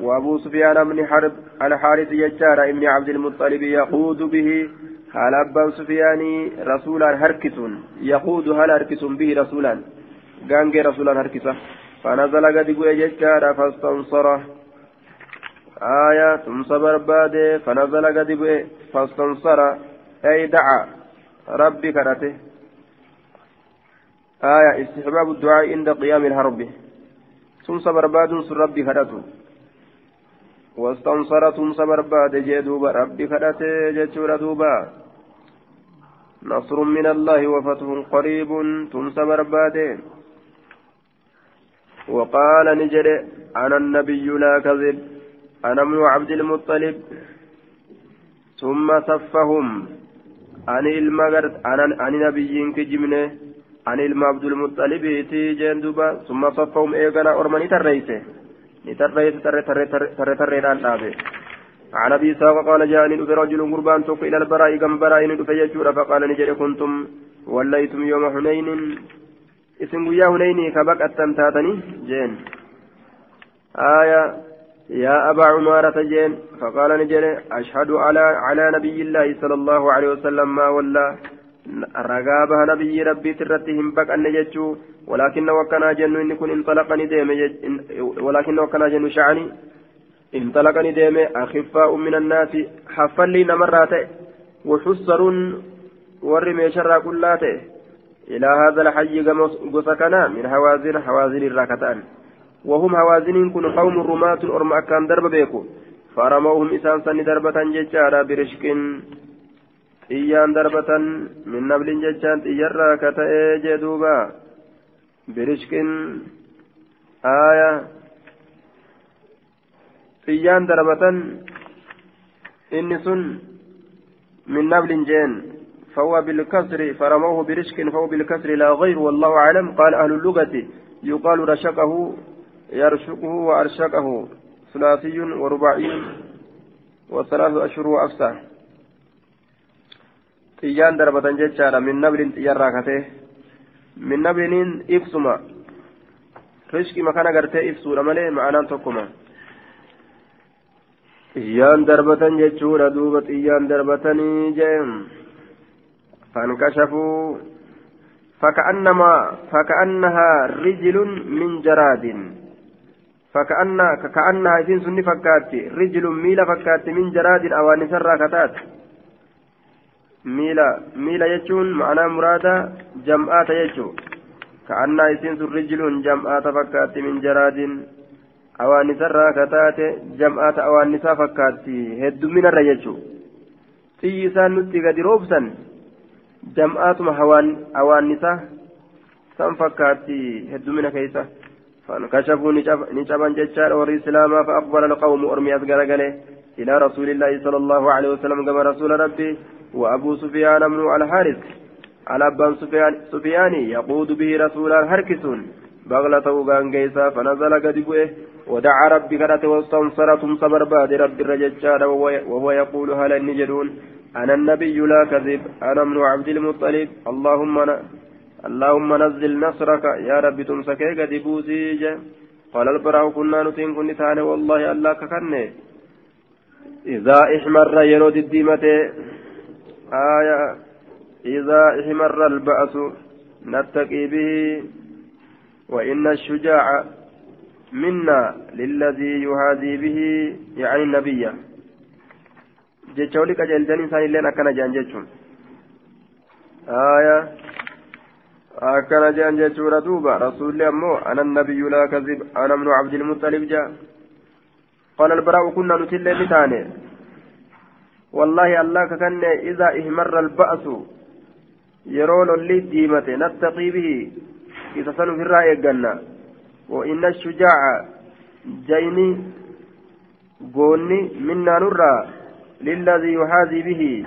وأبو سفيان بن حرب الحارث ججار ابن عبد المطلب يقود به هل أبا سفيان رسولا هركسون. يقود هل هركسون به رسولا كان رسولا هركسة. فنزل قد بؤ ججارا فاستنصره. آية ثم برباد فنزل قد بؤ فاستنصر أي دعا. ربي كرته. آية استحباب الدعاء عند قيام الحرب. ثم برباد ربي كرته. واستنصر ثم برباد جدوبا ربي كرته جتشور دوبا. نصر من الله وفتح قريب ثم برباد وقال نجري أنا النبي لا كذب أنا ابن عبد المطلب. ثم صفهم عن المغرب أنا عن نبي كجمنه عن الم المطلب تي جندوبا ثم صفهم إيغانا أرمني تريسه نتريس تري تري تري تري تري عن ابي ساق قال جاءني رجل قربان توك إلى البراء كم براء ندفع فقال نجري كنتم وليتم يوم حنين guyyaa hunaynii ka baqattan taatanii jeen آية يا أبا عمارة جين فقال نجل أشهد على على نبي الله صلى الله عليه وسلم ما ولا رقابها نبي ربي ترتهم بك أن يجتشو ولكن وكنا جن إن كن انطلقني ديم ولكن وكنا جن شعني انطلقني ديم أخفاء من الناس حفل لي نمرات وحسر ورمي شر كلاته إلى هذا الحي قسكنا من هوازن هوازن الراكتان وهم هوازن كن قوم رماة أرم أكان درب بيكو فرموهم إسان سن دربة ججارا برشك إيان دربة من نبل ججان إيرا كتئي جدوبا برشك آية إيان دربة إني سن من نبل جين فهو بالكسر فرموه برشك فهو بالكسر لا غير والله أعلم قال أهل اللغة يقال رشقه يرشقه وأرشقه ثلاثي ورباعي وثلاث أشهر وأفسح xiyyaan darbatan jechaadha min nablin xiyyarraa katee min nabliniin ibsuma rishqima kana gartee ibsuudha malee ma'anaan tokkuma xiyyaan darbatan jechuudha duuba xiyyaan darbatanii jee فانكشفوا فكأنما فكأنها رجل من جراد فكأن كأنها إذن سني فكات رجل ميلا فكات من جراد أو نسر كتات ميلا ميلا يجون معنى مرادة جمعات يجو كأنها إذن رجل جمعات فكات من جراد أو نسر كتات جمعات أو نسا فكات هد من الرجل تيسان نتي قد روبسا jam'aatuma hawaannisaa san fakkaatti heddumina keeysa فانكشفوا نجبا ججار ور إسلاما فأقبل القوم أرمي أذقر إلى رسول الله صلى الله عليه وسلم كما رسول ربي وأبو سفيان من الحارث على أبان سفيان سفياني يقود به رسول هركسون بغلته كان جيسا فنزل قد بؤه ودعا ربي كرت واستنصرتم صبر بعد ربي الرجال وهو يقول هل النجدون أنا النبي لا كذب أنا ابن عبد المطلب اللهم ن... اللهم نزل نصرك يا رب تمسكي قد بوسيج قال البراء كنا نتين كن تاني والله الله ككني. إذا إحمر يرود الديمة آية إذا احمر البأس نتقي به وإن الشجاع منا للذي يهادي به يعني النبي jecha wali qajeelchanii isaanilleen akkana jean jechuun aya akkana jean jechuudha duuba rasuulli ammoo ana nabiyyu laa kazib ana ibnu cabdilmuxalib jaa قال البراء كنا نتلى نتاني والله الله ككن إذا إهمر البأس يرون اللي ديمته نتقي به إذا سنو في الرأي الجنة وإن الشجاع nurraa lilladii yuhaazii bihi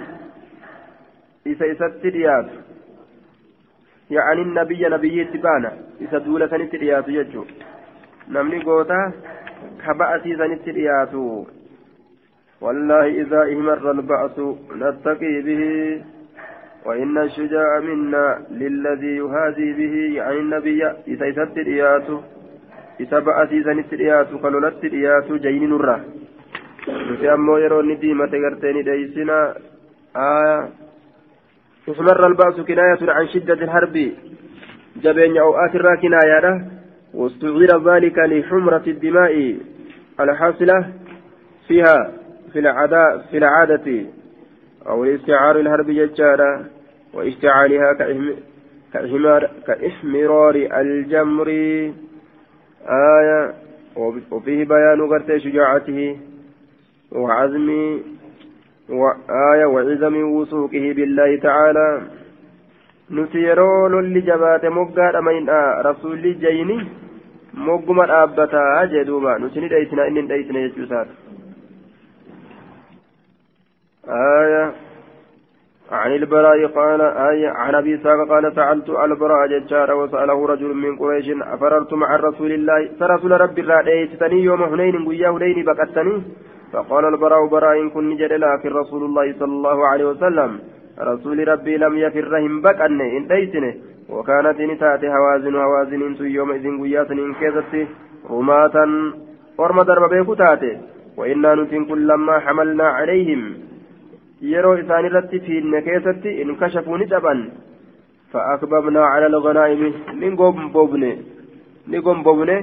isa isatti dhiyaatu yacni nabiyya nabiyyiitti baana isa duula sanitti dhiyaatu jechuu namni gootaa ka ba'asiisanitti dhiyaatu والله إذا إمر البعث نتقي به وإن الشجاع منا للذي يهادي به يعني النبي إذا إسد إياته إذا بأسي سنت إياته قلولت إياته جين نرى. نسي أمو يروني ديمة غرتيني ديسنا آية استمر البأس كناية عن شدة الحرب. جبين أوقات كناية واستغير ذلك لحمرة الدماء الحاصلة فيها. في العادة أو الاستعار الهرب ججارة واشتعالها كإحمرار الجمر. آية وفيه بيان قرت شجاعته وعزم وآية وعزم وثوقه بالله تعالى. نسيرو للي جبات مقاد أمين آه رسول جيني مقما أبتا جدوبا نسيني دايتنا إنن دايتنا يجوسات آية عن البراء قال آية عن أبي ساق قال سألت البراء ججار وسأله رجل من قريش أفررت مع رسول الله؟ فرسول رب الرأيتني يوم هنين ويا هنين بقتني؟ فقال البراء براء كن نجد لكن رسول الله صلى الله عليه وسلم. رسول ربي لم يفرهم بقن إن ديتنه وكانت نتات هوازن هوازن إنت يومئذ ويا إن كيزت. رماة ورم درب بيكو تاتي. وإنا نتن كل لما حملنا عليهم. Irratti fiinne keessatti in kashafuu ni caban فأكببنا على الغنائم نقوم بوبني نقوم بوبني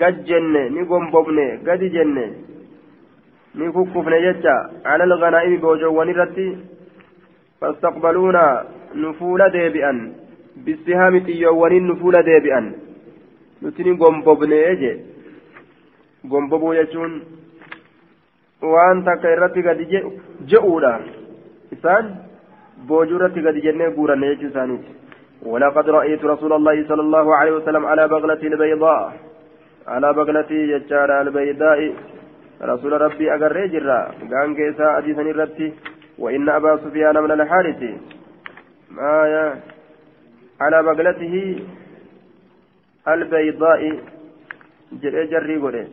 قد جنة نقوم بوبني قد جنة نكففنا جتا على الغنائم بوجوان رتي فاستقبلونا نفول ديبئا بالسهام تيوان نفول ديبئا نتني قوم بوبني يجي قوم بوبو يجون waan takka irratti gadi je'uudha isaan boojuu irratti gadi jennee guuranne jechuu isaaniiti. ولقد رأيت رسول الله صلى الله عليه وسلم على بغلة البيضاء. على بغلة يجار البيضاء رسول ربي أقر جرا. قان كيسا أديثا الرتي وإن أبا سفيان من الحارث. ما على بغلته البيضاء. جري جري قولي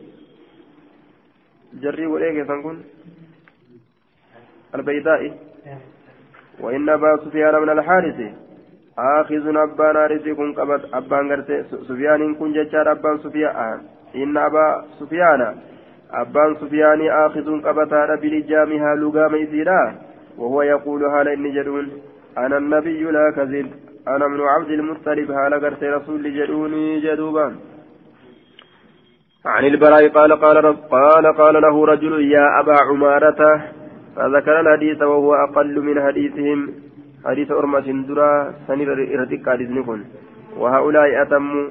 جري وليك فنكون البيضاء وإن أبا سفيان من الحارث آخذ أبان كن قبت أبان غرتي سفيان كن ججار أبان سفيان إن أبا سفيان أبان سفيان آخذ قبتها بلجامها لقام إزيرا وهو يقول هذا إني جدون أنا النبي لا كذب أنا من عبد المطلب هذا غرتي رسول جدوني جدوبان عن البراء قال قال رب قال قال له رجل يا أبا عمارة فذكر الحديث وهو أقل من حديثهم. حديث أرمى درا سنير إرتك حديث وهؤلاء أتم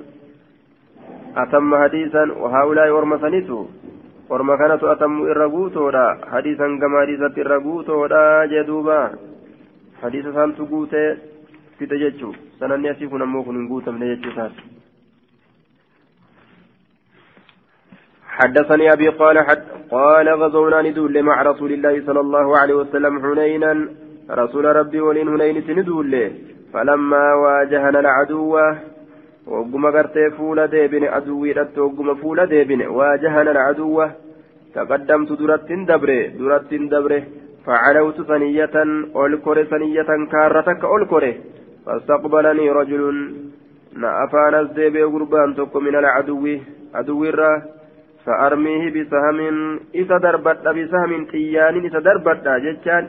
أتم حديثا. وهؤلاء أرمى سنيتو. أرمى كانت أتم إرغوتودا. حديثا كما حديثة إرغوتودا جدوبا. حديث سانتو قوتي في تججو. سنن يسيكون أموكن قوتا من يججو حدثني أبي قال حد قال غزونا ندول مع رسول الله صلى الله عليه وسلم حنينا. رسول ربي ولين هنين ندول فلما واجهنا العدو وقم قرتي فول ديبن عدوي رت وقم فول ديبن. واجهنا العدو تقدمت درت دبره درت دبره. فعلوت ثنية أولكر ثنية كارتك أولكر فاستقبلني رجل نأفان الزيب قربان تك من العدو. عدو الراه فأرميه بسهم إذا دربت بسهم تيان إذا دربت جتان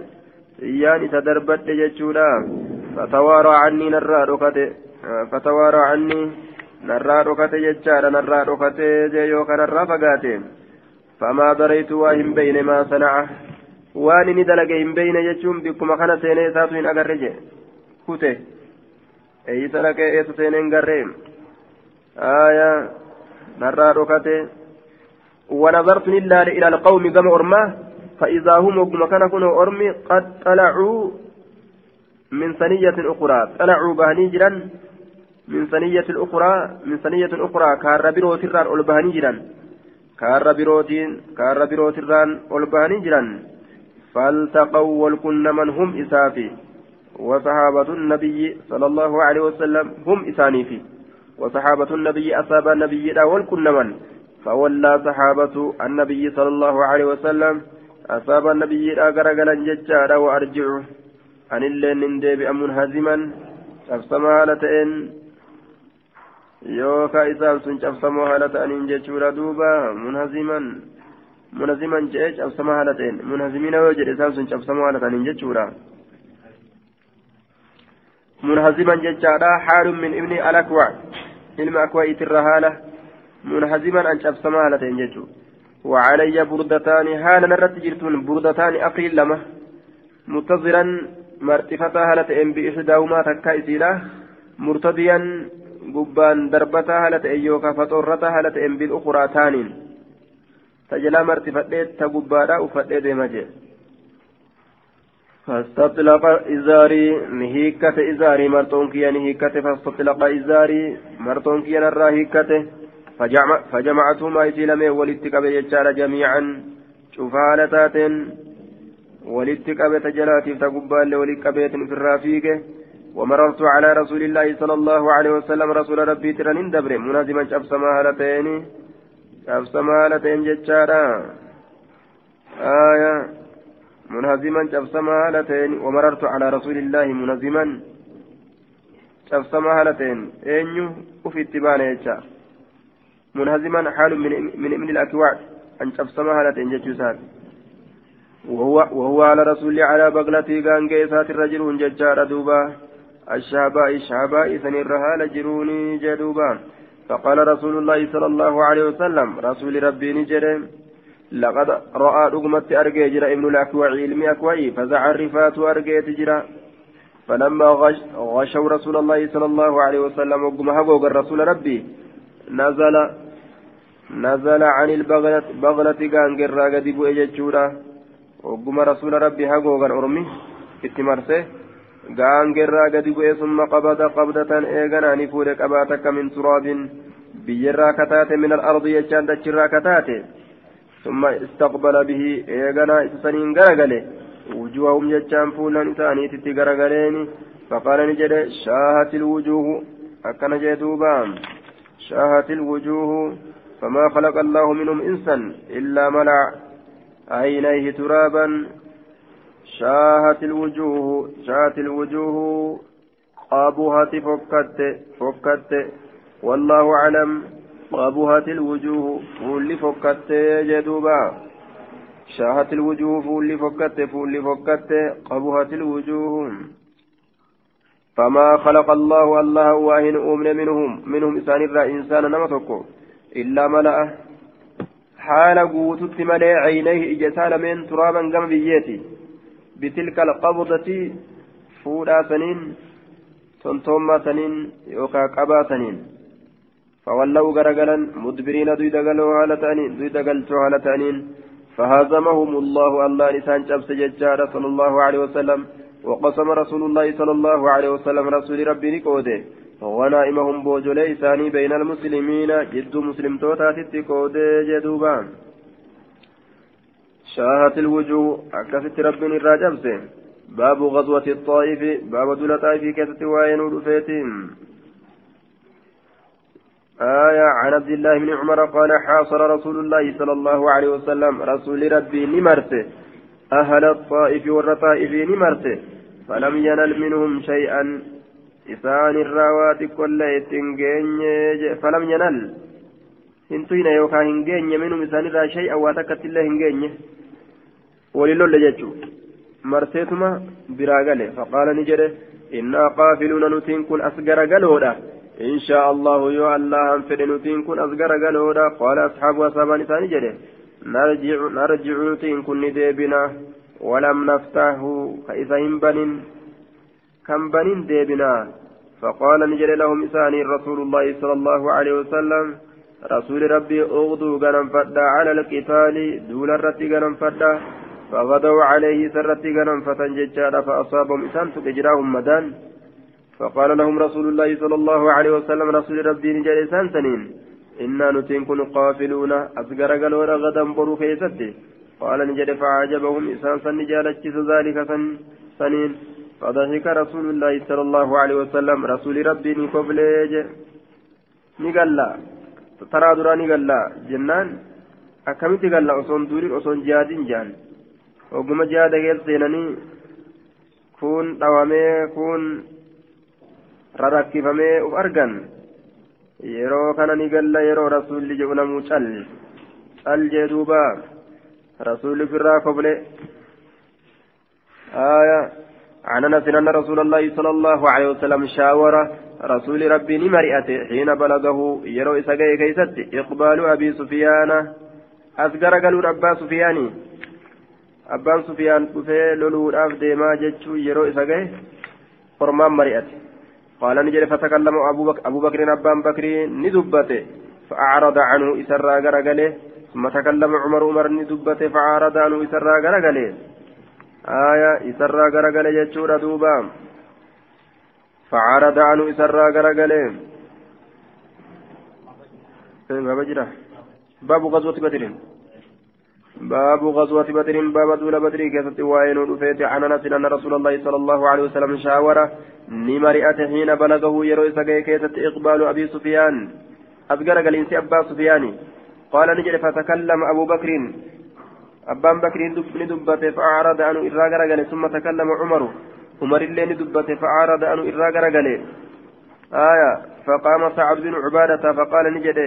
تيان إذا دربت جتشولا فتوارى عني نرى ركته فتوارى عني نرى ركته جتشان نرى ركته جيوك نرى فقاته فما دريت وهم بين ما صنعه waan inni dalage hin beeyne jechuun bikkuma kana seenee isaatu hin agarre je kute eeyisa dhaqee eessa seenee hin garree aya narraa dhokate ونظرت إلا إلى القوم كما أرماه فإذا هم وكما كان كنوا أرمي قد طلعوا من ثنية أخرى. طلعوا بهني جرا من ثنية الأخرى من ثنية أخرى. كار بروت الران ألبهاني جران كار بروتين كار بروت الران ألبهاني جران فالتقوا والكن من هم إسافي. وصحابة النبي صلى الله عليه وسلم هم إسانيفي. وصحابة النبي أصاب النبي والكن من. فولى صحابة النبي صلى الله عليه وسلم أصاب النبي لا غرغلا ججارا وأرجعه أن اللين نديب منهزما أفسما هالتين yookaan isaan sun cabsamoo haala ta'aniin jechuudha duuba munhaziman munhaziman jedhee cabsamaa haala ta'een munhazimina yoo jedhe isaan sun cabsamoo haala ta'aniin jechuudha munhaziman jechaadha haalun min ibni an cabsamaa haala ta'een jechuudha وعلي بردتان هالا نرت جرتون بردتان أقري لما متظرا مرتفتا هالة إن بإحداهما تكا إسيلا مرتديا gubbaan darbataa haala ta'e yookaan faxoorrataa haala ta'een bil ukuraa taaniin tajalaa martifadhee ta gubbaadhaa uffadhee deema jee فاستطلق إزاري نهيكة إزاري مرتون كيا نهيكة فاستطلق إزاري مرتون كيا نرى هيكته فجمع فجمعتهما إسلامي ولتك بيجار جميعا شفالتات ولتك بتجلاتي تقبال ولتك بيت في الرافيقه ومررت على رسول الله صلى الله عليه وسلم رسول ربي ترنين دبر منازما شبسما هالتين شبسما هالتين جتشارا آية. منهزما شبسما هالتين ومررت على رسول الله منهزما شبسما هالتين أينيو وفي اتبان يجا منهزما حال من من الأكواد أن شبسما هالتين جتشوسات وهو وهو على رسول على بغلتي كان كيسات الرجل ججار دوبا. الشعباء الشعباء سنير هال جروني جدوبا. فقال رسول الله صلى الله عليه وسلم رسول ربي نجرم لقد رأى رقمت أرجي جرى ابن الأكوع علمي أكوعي فزع الرفات أرجي تجرى فلما غش غشوا رسول الله صلى الله عليه وسلم وقم هقوق الرسول ربي نزل نزل عن البغلة بغلة كان قرى قد بؤججورا وقم رسول ربي هقوق الأرمي اتمرسه gaangeerraa gadi bu'ee summa qabada qabdatan eeganaa ni fuudhe qabaa takka min turaabin biyyarraa kataate min al-ardi jechaan dachirraa kataate summa istaqbala bihi eeganaa isa saniin garagale wujuhahum jechaan fuulan isaaniititti garagaleeni faqaala ni jedhe shaahatil wujuuhu akkana jee duuba shaahatil wujuuhu فما خلق الله منهم إنسا إلا ملع عينيه ترابا شاهت الوجوه شاهت الوجوه أبوها فكت فكت والله أعلم أبوها الوجوه فول فكت جدوبا شاهت الوجوه فول فكت فول فكت أبوها الوجوه فما خلق الله الله واهن أمن منهم منهم إنسان الرا إنسان نمتكو إلا ملأ. حال قوتت ملئ عينيه إجسال من ترابا قم بيتي. بتلك القبضة فودا سنين تنتوما سنين يوكا قبا سنين. فولوا غرغلا مدبرين دوي دغلوا على تأنين دوي دغلتوا على تأنين. فهزمهم الله الله لسان شمس ججار صلى الله عليه وسلم وقسم رسول الله صلى الله عليه وسلم رسول ربي نكوده. ونائمهم بوجولي ثاني بين المسلمين جد مسلم توتا تتكوده جدوبان شاهت الوجوه أكست رب الراجبس باب غزوة الطائف باب دول طائف كيست وين ودفيتهم آية عن عبد الله بن عمر قال حاصر رسول الله صلى الله عليه وسلم رسول ربي نمرت. أهل الطائف والرطائف نمرت. فلم ينل منهم شيئا إسان الراوات كل فلم ينل هنتين يوكا هنجين منهم إسان الرا شيئا واتكت الله هنجين وللول جتشو مرسيتما براغله فقال نجده إنا قافلون نتين كن أسقر قلودا إن شاء الله يو الله أنفر نتين كن أسقر قلودا قال أصحاب أصحاب نسان جده نرجع نرجع نتين كن ديبنا ولم نفتحه فإذا بنين كم بنين ديبنا. فقال نجد لهم إساني رسول الله صلى الله عليه وسلم رسول ربي أغدو غنم فدا على القتال دون الرتي غنم فدا فغدوا عليه سرتي غنم فتن ججارا فأصابهم إسان تجراهم مدان. فقال لهم رسول الله صلى الله عليه وسلم رسول ربي نجري سنين إنا نتين كن قافلون أصغر قالوا غدا برو قال نجري فعجبهم إسان سن ذلك سن سنين. فضحك رسول الله صلى الله عليه وسلم رسول ربي نكبليج نقلا ترى درا نقلا جنان akkamitti galla osoon duuriin osoon jihaadin jaan oguma jihaada keessa seenanii kun dhawamee kun rarakkifamee uf argan yeroo kana ni galla yeroo rasuulli jedhu namuu cal cal jee duuba rasuulli firraa koble عن أنس أن رسول الله صلى الله عليه وسلم شاور رسول ربي نمرئته حين بلغه يرو اسقي كيست إقبال أبي سفيان. اصغر قالوا أبا سفياني. abbaan sufiyaan dhufee loluudhaaf deemaa jechuu yeroo isa gahe ormaan mari'ate قال نجد فتكلم أبو بكر, أبو بكر أبان بكر ندبته فأعرض عنه إسرى غرقله ثم تكلم عمر عمر ندبته فأعرض عنه إسرى غرقله آية إسرى غرقله يجور دوبا فعرض عنه إسرى غرقله باب غزوة بدر باب غزوة بدر باب دول بدر كيست وين رفيت عن انس ان رسول الله صلى الله عليه وسلم شاور نمرئة حين بلغه يروي سقي كيست اقبال ابي سفيان أذكر قال أبا سفيان قال نجد فتكلم أبو بكر أبان بكر ندبت فأعرض عنه إراغر قال ثم تكلم عمر عمر اللي ندبت فأعرض عنه إراغر قال آية فقام سعد بن عبادة فقال نجد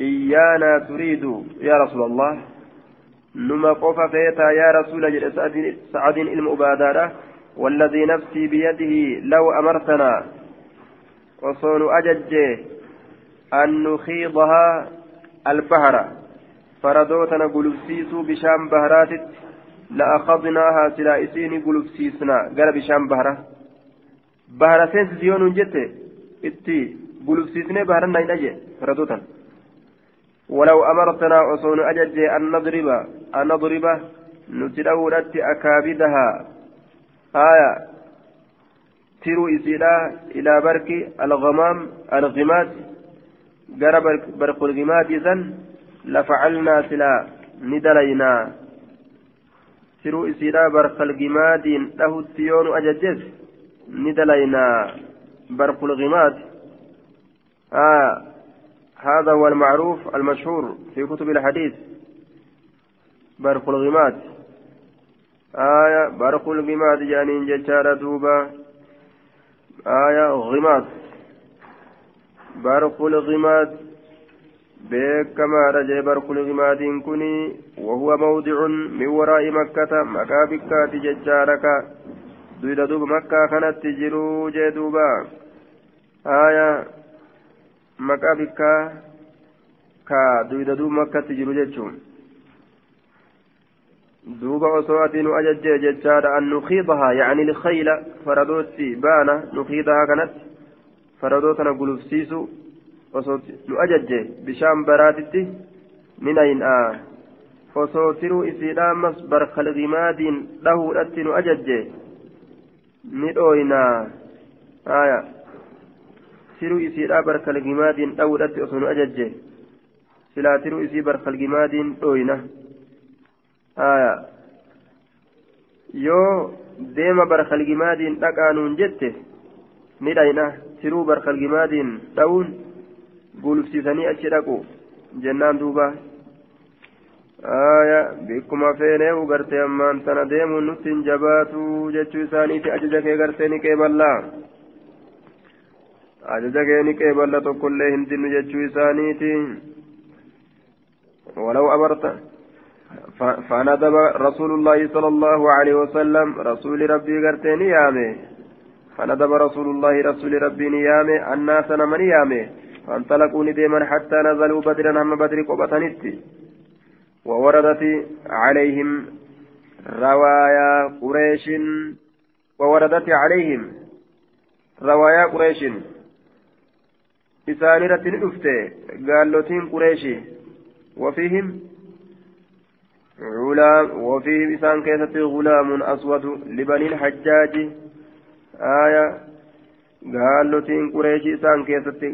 إيانا تريد يا رسول الله نما قف فيتا يا رسول جل سعد المبادرة والذي نفسي بيده لو أمرتنا وصون أجج أن نخيضها البحر فردوتنا قلبسيسو بشام بهرات لأخذناها سلائسين قلبسيسنا قال بشام بهرة بهرة سينس سيون جت إتي قلبسيسنا بهرنا إنجي فردوتنا ولو أمرتنا أصون أجج أن نضرب أن نضرب نتلورت أكابدها آية ترو إسيلا إلى برك الغمام الغماد جرى برق الغماد إذن لفعلنا سلا ندلينا. ترو إسيلا برق الغماد له التيون أججز. ندلينا برق الغماد. آه هذا هو المعروف المشهور في كتب الحديث. برق الغماد. آية برق الغماد يعني ججارة دوبا. آية غماد. برق الغماد. بكما رجع برق الغماد كني وهو موضع من وراء مكة مكابكات ججارك دويدا دوب مكة كانت تجرو جدوبا آية ka duyda duub makkatti jiru jechuun duuba osoo ati nu ajajjee jechaadha an nukiidahaa yacni lkhayla faradootti baana nukiidahaa kanatti faradoo tana gulufsiisu osoo nu ajajje bishaan baraatitti minayin'a osoo tiruu isiidha ammas barkalgimaadiin dhahuudhatti nu ajajje ni dhooynaa aya tiruu isiidhaa barkalgimaadiin dhawudhatti osoo nu ajajje silaa tiruu isii barkalgimaadiin dhooyna yoo deema barkalgimaadiin dhaqaanuun jette ni dhayna tiruu barkalgimaadiin dhawuun gulufsiisanii achi dhaqu jennaan duuba aya bikkuma feenee ugartee ammaan tana deemuun nutti hin jabaatu jechuu isaaniiti ajaja kee gartee ni qeeballaa ajaja keeni qeeballa tokkollee hin dinnu jechuu isaaniiti ولو أمرت فندب رسول الله صلى الله عليه وسلم رسول ربي قرتين يامي فندب رسول الله رسول ربي نيامي الناس من يامي فانطلقوا نديما حتى نزلوا بدرا هم بدر قبطنت ووردت عليهم روايا قريش. ووردت عليهم روايا قريش. إسان رتن أفته قالوتين قريشي وفيهم غلام وفيهم إسان كيسة غلام أسود لبني الحجاج. آية gaallotiin qureeshii isaan keessatti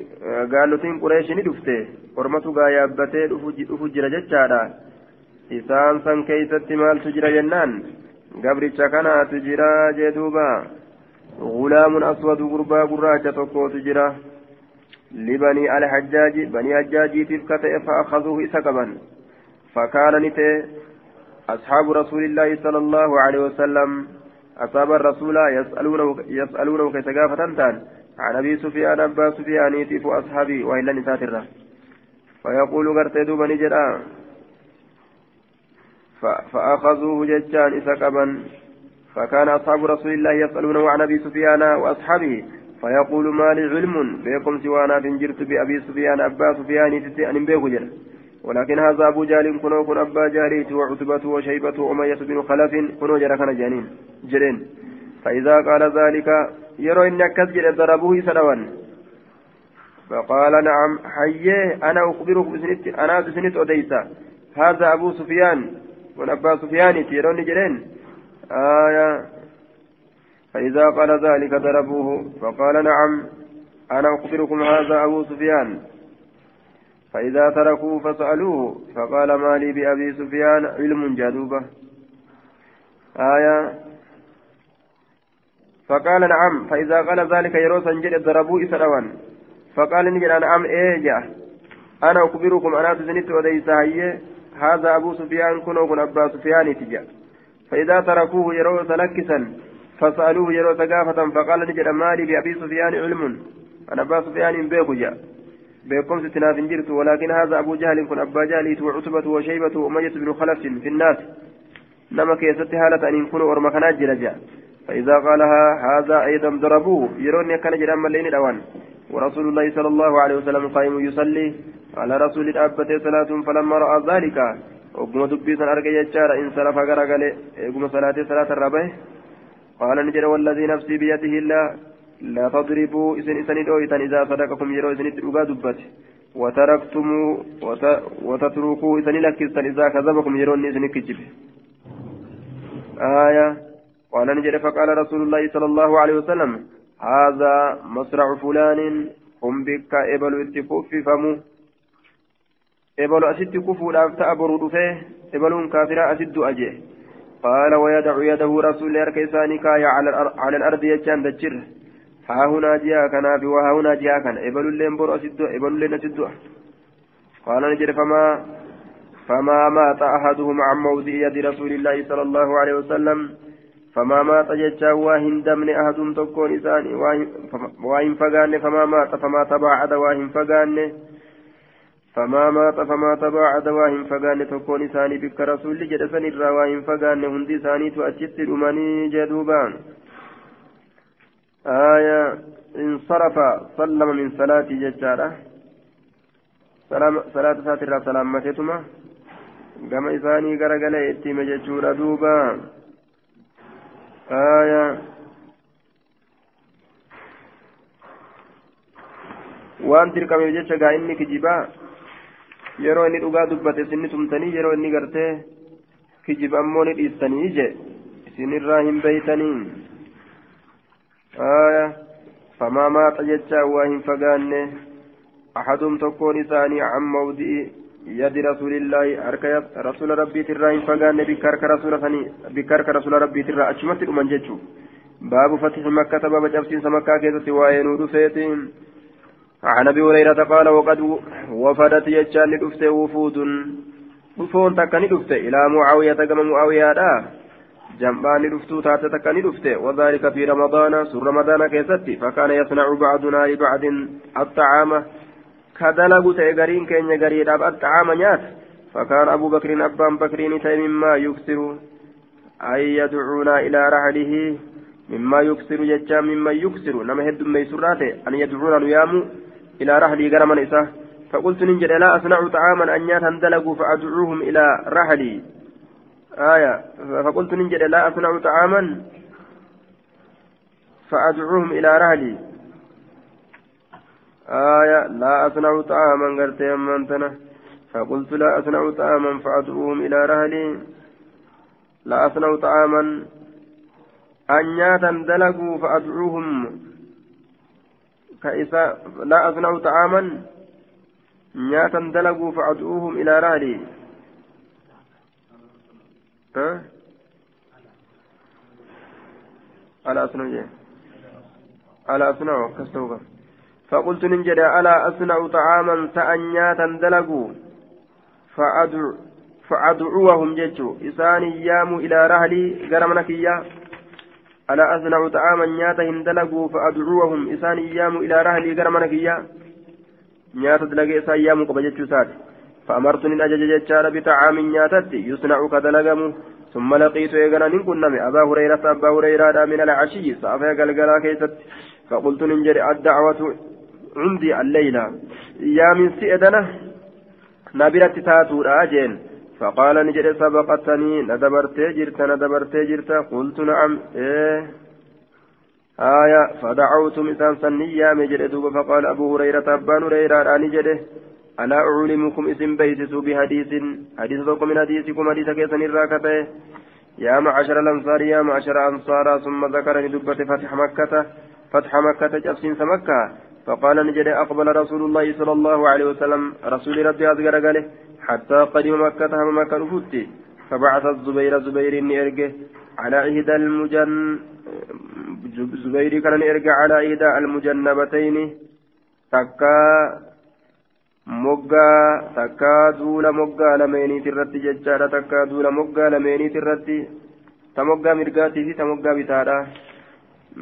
gaallotiin qureeshii ni dhufte ormatu gaa yaabbatee dhufu jira jechaadha isaan san keeysatti maaltu jira jennaan gabricha kanaatu jira jee duuba غلام أسود غربا قراجة تقوت جرا لبني الحجاج بني حجاج تفكت فأخذوه إسكبا فكان نتي أصحاب رسول الله صلى الله عليه وسلم أصاب الرسول يسألونه يسألونه كيف تان. عن أبي سفيان أبا سفيان يتيف أصحابي وإلا نساتره فيقول قرت دوبا نجرا. فأخذوه ججان إسكبا فكان أصحاب رسول الله يسألونه عن أبي سفيان وأصحابه. فيقول ما لي علم؟ بكم سوانا بنجرت بأبي سفيان أبا سفيان تتأن بيكو ولكن هذا أبو جهل كنو كن أبا جهليت وعتبة وشيبة وأمية بن خلف كنو جرى كان جانين جرين. فإذا قال ذلك يرى إن كسجل ضربوه سنوان فقال نعم حيه أنا أخبرك بسنت أنا بسنت أديسا هذا أبو سفيان ونبا سفيان تيرون جرين. آية. فإذا قال ذلك ضربوه فقال نعم أنا أخبركم هذا أبو سفيان. فإذا تركوه فسألوه فقال ما لي بأبي سفيان علم جدوبة. آية. فقال نعم فإذا قال ذلك يروسا جد ضربوا إسراوان فقال نجد نعم إيه أنا أخبركم أنا تزنيت وديس هذا أبو سفيان كن أبا سفيان تجا. فإذا تركوه يروس لكسا فسألوه يروس قافة فقال نجد ما بأبي سفيان علم. أنا أبا سفيان بيكو بكم ستناف جرت ولكن هذا أبو جهل كن أبا جهل وعتبة وشيبة وأمية بن خلف في الناس. نما كيست حالة أن يكونوا أرمخنات جرجا فإذا قالها هذا أيضا ضربوه. يرون كان جرام ملين الأوان. ورسول الله صلى الله عليه وسلم قائم يصلي. على رسول الأبة صلاة فلما رأى ذلك وقم دبيسا أرقى يجار إن صرف غرقل وقم صلاة صلاة الربه قال نجر والذي نفسي بيده الله لا تضربوا إذن إذن دويتا إذا صدقكم يرو إذن إتلقى دبت. وتركتموا وت... وتتركوا إذن لكستن إذا كذبكم يرون إذن كجب آية. قال نجد فقال رسول الله صلى الله عليه وسلم هذا مصرع فلان هم بك إبل اتكف فمو إبل أسد كفو لأفتأ برود فيه إبل كافر أسد أجيه. قال ويدع يده رسول الله كيساني كايا على الأرض يجان دجره. ها هنا جاء كنا في وها هنا جاء كان إبل اللين بر أسدو إبل اللين أسدو. قال نجد فما فما مات أحدهم عن موضع يد رسول الله صلى الله عليه وسلم. فما مات جتا واهن دمن أحدهم تكون إسان واهن فقان فما مات فما تباعد واهن فقان فما مات فما تباعد واهن فقان تكون إساني بك رسول جدسن الرا واهن فقان هندي ساني تؤجت الأماني جدوبان. آية انصرف سلم من صلاة ججارة سلام صلاة ساترة سلامتهما قام إساني قرقل إتيم ججورة دوبا آية dirqameef jecha gaa inni kijibaa yeroo inni dhugaa dubbate sinni tumtanii yeroo inni gartee kijiba ammoo ni dhiistanii je isinirraa hin beeytanii آية فما مات جتا واهم فقانه أحدهم تكون إساني عن موضع يد رسول الله أرك رسول ربي تراهم فقانه بكرك رسول ثاني بكرك رسول ربي ترى أشمت الأمم جتشو باب فتح مكة باب جبسين سمكة كيسة وين ودفيتين عن أبي هريرة قال وقد وفدت يجان دفت وفود وفون تكني دفت إلى معاوية كما معاوية جنبان دفتو تاتة تكني دفته وذلك في رمضان سر رمضان كيستي. فكان يصنع بعضنا لبعض الطعام. كدلغ تيغرين كين يغري داب الطعام نيات. فكان أبو بكر أبان بكر مما يكسر. أي يدعونا إلى رحله. مما يكسر ججا مما يكسر. نما هد ميسراته أن يدعونا نيام إلى رحلي غرما إساه فقلت ننجد لا أصنع طعاما أن يتندلقوا فأدعوهم إلى رحلي. آية. فقلت ننجد لا أصنع طعاما فأدعوهم إلى رهلي. آية. لا أصنع طعاما قلت يمنتنا فقلت لا أصنع طعاما فأدعوهم إلى رهلي. لا أصنع طعاما. أن ياتا دلقوا فأدعوهم. كإسا. لا أصنع طعاما. نياتا دلقوا فأدعوهم إلى رهلي. ألا أصنع جي ألا أصنع كستوبا فقلت ننجد ألا أصنع طعاما تأنياتا دلقوا. فأدعو فأدعوهم جيتشو. إسان يام إلى رهلي قرمنك إياه. ألا أصنع طعاما نياتا هندلقوا فأدعوهم. إسان يام إلى رهلي قرمنك إياه. نياتا دلقى إسان يام قبجتشو سات فأمرتني أجج جيتشار بطعام نياتت يصنع كدلقمو ثم لقيت إيقنا نكنم أبا هريرة أبا هريرة من العشي صافي قلقلا كيست. فقلت ننجري الدعوة عندي الليلة. يا من سئدنا نبرت تاتو راجين. فقال نجد سبقتني ندبرت جرت ندبرت جرت. قلت نعم إيه. آية فدعوت مثال سنيا مجد دوب. فقال أبو هريرة أبان هريرة نجده ألا أعلمكم اسم بيتسوا بحديث حديث ذوق من حديثكم حديث كيسن الراكته يا معشر الأنصار يا معشر أنصار ثم ذكرني دبة فتح مكة فتح مكة جبسين مكة فقال نجد أقبل رسول الله صلى الله عليه وسلم رسول ربي أذكر قاله حتى قدم مكة هم مكة نفوتي. فبعث الزبير زبير إرجه على إحدى المجن زبير كان إرجع على إحدى المجنبتين. تكا moggaa takkaa duula moggaa lameeniiti irratti jechaadha takkaa duula moggaa lameeniiti irratti ta moggaa mirgaatii fi ta moggaa bitaadha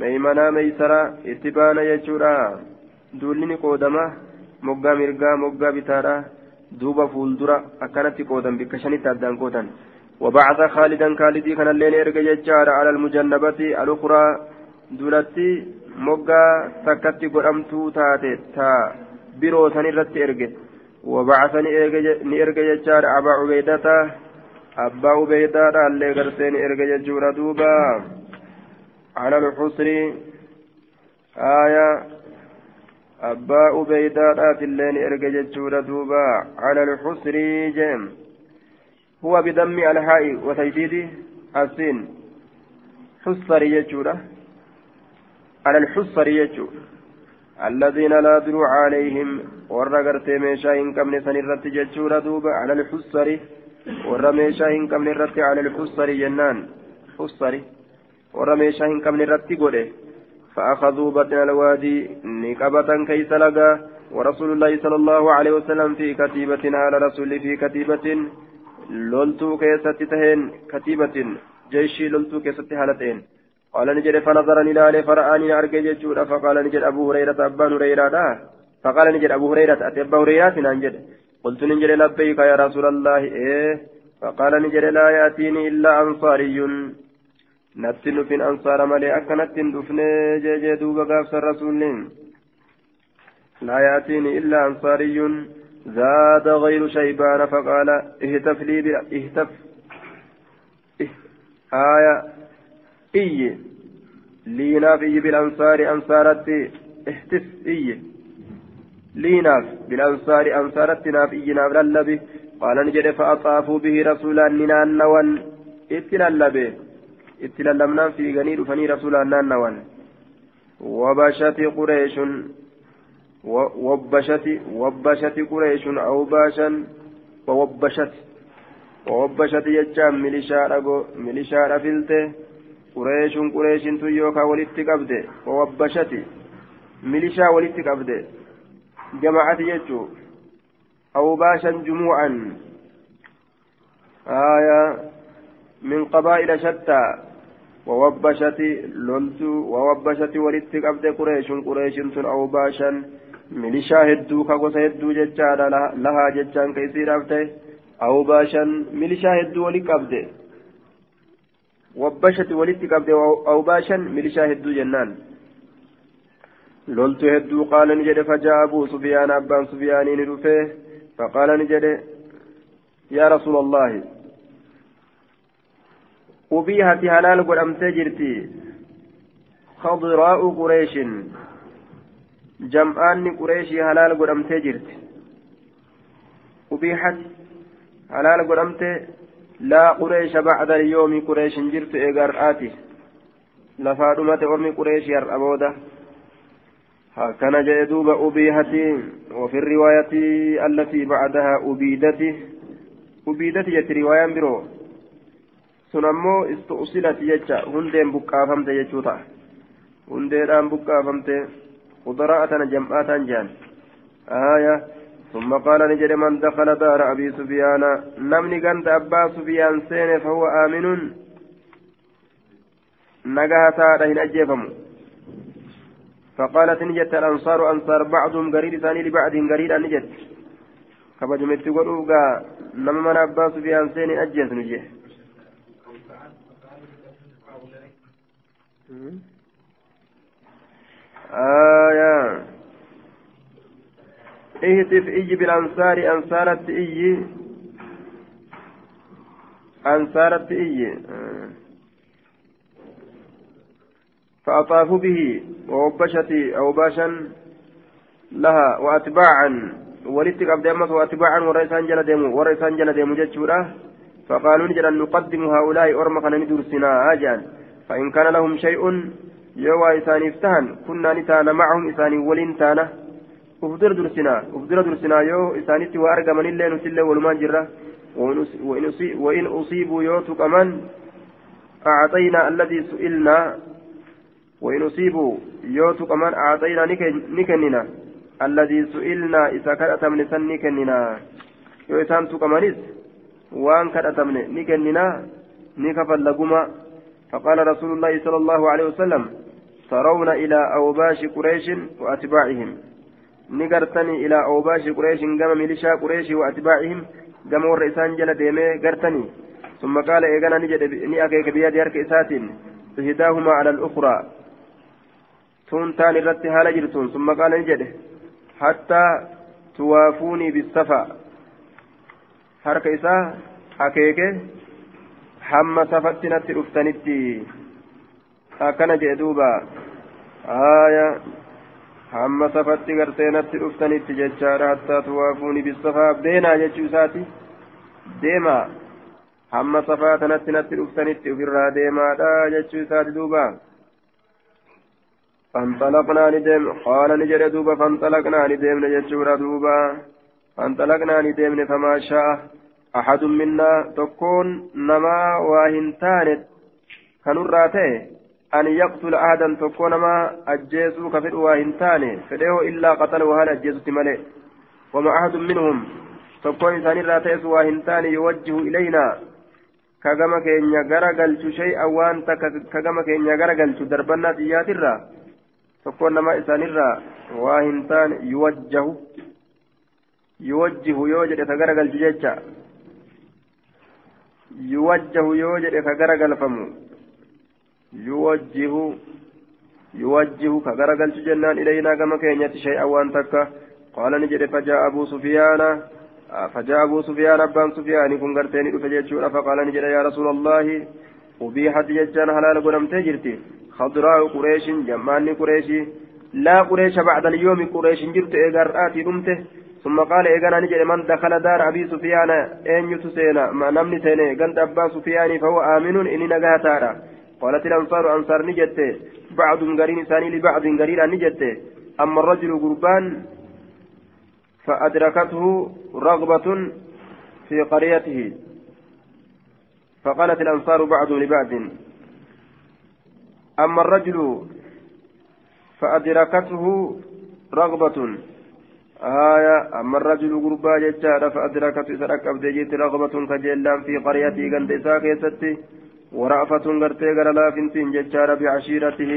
meeymanaa meeysaraa itti baana jechuudha duulli ni qoodama moggaa mirgaa moggaa bitaadha duuba fuuldura akkanatti qoodan bikka shanitti addaan qoodan وبعث خالدا خالدي كان الليل ارجع ججار على المجنبة الأخرى دولتي مقا تكتي قرمتو تاتي تا biroo san irratti erge. Wabacasa ni erge jechaa jechaadha abaa ubeydata. Abbaa ubeydaadha allee gartee ni erge jechuudha duuba. Ala alxusri aya abbaa ubeydaadhaaf illee ni erge jechuudha duuba. Ala alxusri jeem. Huwa bidammi alhaa'i wataydiidi asiin xusari jechuudha. Ala alxusari jechuudha. الذين لا دروع عليهم ورقرت ميشا إن كم نسن الرت جتشورة دوبا على الحسر ورميشا إن كم نرت على الحسر جنان. حسر ورميشا إن كم نرت قوله فأخذوا بطن الوادي نكبة كيس لقى ورسول الله صلى الله عليه وسلم في كتيبة على رسول في كتيبة لولتو كيست تهين كتيبة جيشي لولتو كيست هالتين قال نجد فنظر إلى فرآني أرجع جيشورا فقال نجد أبو هريرة أبا هريرة فقال نجد أبو هريرة أتي أبا هريرة نجد. قلت نجد لبيك يا رسول الله إيه؟ فقال نجد لا يأتيني إلا أنصاري. ansaara malee akka natti hin dhufne jeejee duuba gaafsa rasuulliin laa yaatiini illaa ansaariyyuun زاد غير شيبان فقال اهتف لي اهتف آية iyye. Liinaaf iyye bilansaari ansaaratti ihtis iyye. Liinaaf bilansaari ansaaratti naaf iyye naaf lallabi qaala ni jedhe fa'axaafuu bihi rasuulaan ni naannawan. Itti lallabe. Itti lallabnaan fiiganii dhufanii rasuulaan naannawan. Wabashati qureeshun. Wabbashati wabbashati qureeshun awbaashan wawabbashati wawabbashati jechaan milishaa dhago milishaa dhafilte. Qureeshun qureeshintu yookaan walitti qabde wawabbashati milishaa walitti qabde jama'ati jechuu awbaashan jumu'an. آية من قبائل شتى ووبشت لولت ووبشت ولدت قبض قريش قريش تن أو باشا ميليشا هدو كاغوسا هدو جتشانا لها جتشان كيسير أفتي أو باشا ميليشا هدو وبشت ولدت قبض أو باشا ميليشا هدو جنان. لولت هدو قال نجد فجاء أبو سفيان أبان سفيان ندفه فقال نجد يا رسول الله أبيهت هلال قدمت جرتي خضراء قريش جمعان قريش هلال قدمت جرتي. أبيحت هلال قدمت لا قريش بعد اليوم قريش جرت إيقار آتي لفادمة أمي قريش يرأبودة هكذا جاء دوب أبيهتي وفي الرواية التي بعدها أبيدته أبيدته جت رواية برو سنمو استؤصلت يجا هندين بكافمت يجوتا هندين بكافمت قدراءة جمعات جان آية ثم قال نجد من دخل دار أبي سفيان نمني قند أبا سفيان سين فهو آمن نجاها تارة أجيفم فقالت نجت الأنصار أنصار بعضهم قريب ثاني لبعض قريب نجت كبجمت قلوبا نما من أبا سفيان سين أجيس نجيه آية إهتف إي بالأنصار أنصارت إي أنصارت إي فأطافوا به ووبشت أوباشا لها وأتباعا. ولدت قبل أمس وأتباعا ورئيسان جل ديمو ورئيسان جل ديمو جتشورا فقالوا نجد نقدم هؤلاء أرمخا ندرسنا آجان. فإن كان لهم شيء يوا إساني افتهن كنا نتانا معهم إساني ولين تانا ufdura dursinaa ufdura dursinaa yoo isaanitti waa argamanillee nutillee walumaan jirra. وإن أصيبوا يوتك أمن أعطينا الذي سئلنا وإن أصيبوا يوتك أمن أعطينا نكننا الذي سئلنا إذا كانت من سن نكننا يوتان تكمنس وأن كانت من نكننا نكفل لقما فقال رسول الله صلى الله عليه وسلم ترون إلى أوباش قريش وأتباعهم نقرتني إلى أوباش قريش قام ميليشا قريش وأتباعهم قام ورئيسان جل ديمي قرتني ثم قال إيقانا نجد نأكيك بيد يرك إسات إهداهما على الأخرى تون تاني رت هالا جرتون ثم قال نجد حتى توافوني بالصفا حرك إسا أكيك safatti natti dhuftanitti akkana jee duuba haaya natti dhuftanitti jechaadha hattaa tuwaafuuni bisafaa beenaa jechuu isaati deemaa hamma safaa tanatti natti dhuftanitti ofirraa deemaadha jechuu isaati duuba فانطلقنا ندم قال نجد دوبا فانطلقنا ندم نجد دوبا فانطلقنا ندم فما شاء أحد منا تكون نما واهنتان كنراته أن يقتل أحدا تكون ما أجيسو كفر واهنتان فديه إلا قتل وهل أجيسو ملئ وما أحد منهم تكون إنسان راتيس واهنتان يوجه إلينا. كما كينيا غرقلت شيئا وانت كما كينيا غرقلت دربنا تياترا. تكون نما إنسان واهنتان يوجه يوجه يوجد تغرقلت جيتشا. yuwajjahu yoo jedhe ka garagalfamu yuwajjihu yuwajjihu ka garagalchu jennaan ilaynaa gama keenyatti shay'an waan takka qaala ni jedhe fajaa abuu sufiyaana فجاء أبو سفيان أبان سفيان كن قرتين فجيتشون فقال نجد يا رسول الله أبيحت ججان حلال قدم تجرتي خضراء قريش جمان قريش لا قريش بعد اليوم قريش جرت إيقارآتي دمته ثم قال إيقانا نجد من دخل دار أبي سفيان أين يتسينا ما نمني سيني قلت أبا سفيان فهو آمن إني نقاتارا قالت الأنصار أنصار نجدت بعض قرين ثاني لبعض قرين نجدت أما الرجل قربان فأدركته رغبة في قريته. فقالت الأنصار بعض لبعض. أما الرجل فأدركته رغبة. آية أما الرجل قربا ججارة فأدركت إسرق أبديت رغبة كجلان في قريته قند إساء كيستي. ورأفة قرتي قرى لافنتين ججارة بعشيرته.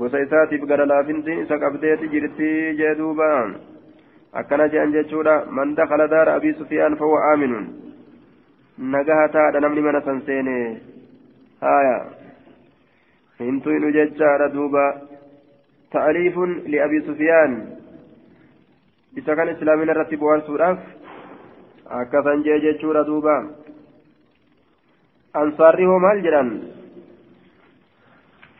وسيساتي بقرى لافنتين إساء أبديت جرتي جدوبا أكنا جأن ججورا من دخل دار أبي سفيان فهو آمن. نجاها تادا نمني من سنسيني. آية هنتو إنو ججارة دوبا. تأليف لأبي سفيان. isa kan islaamina irratti bu'aansuudhaaf akkasan jee jechuudha duuba hoo maal jedhan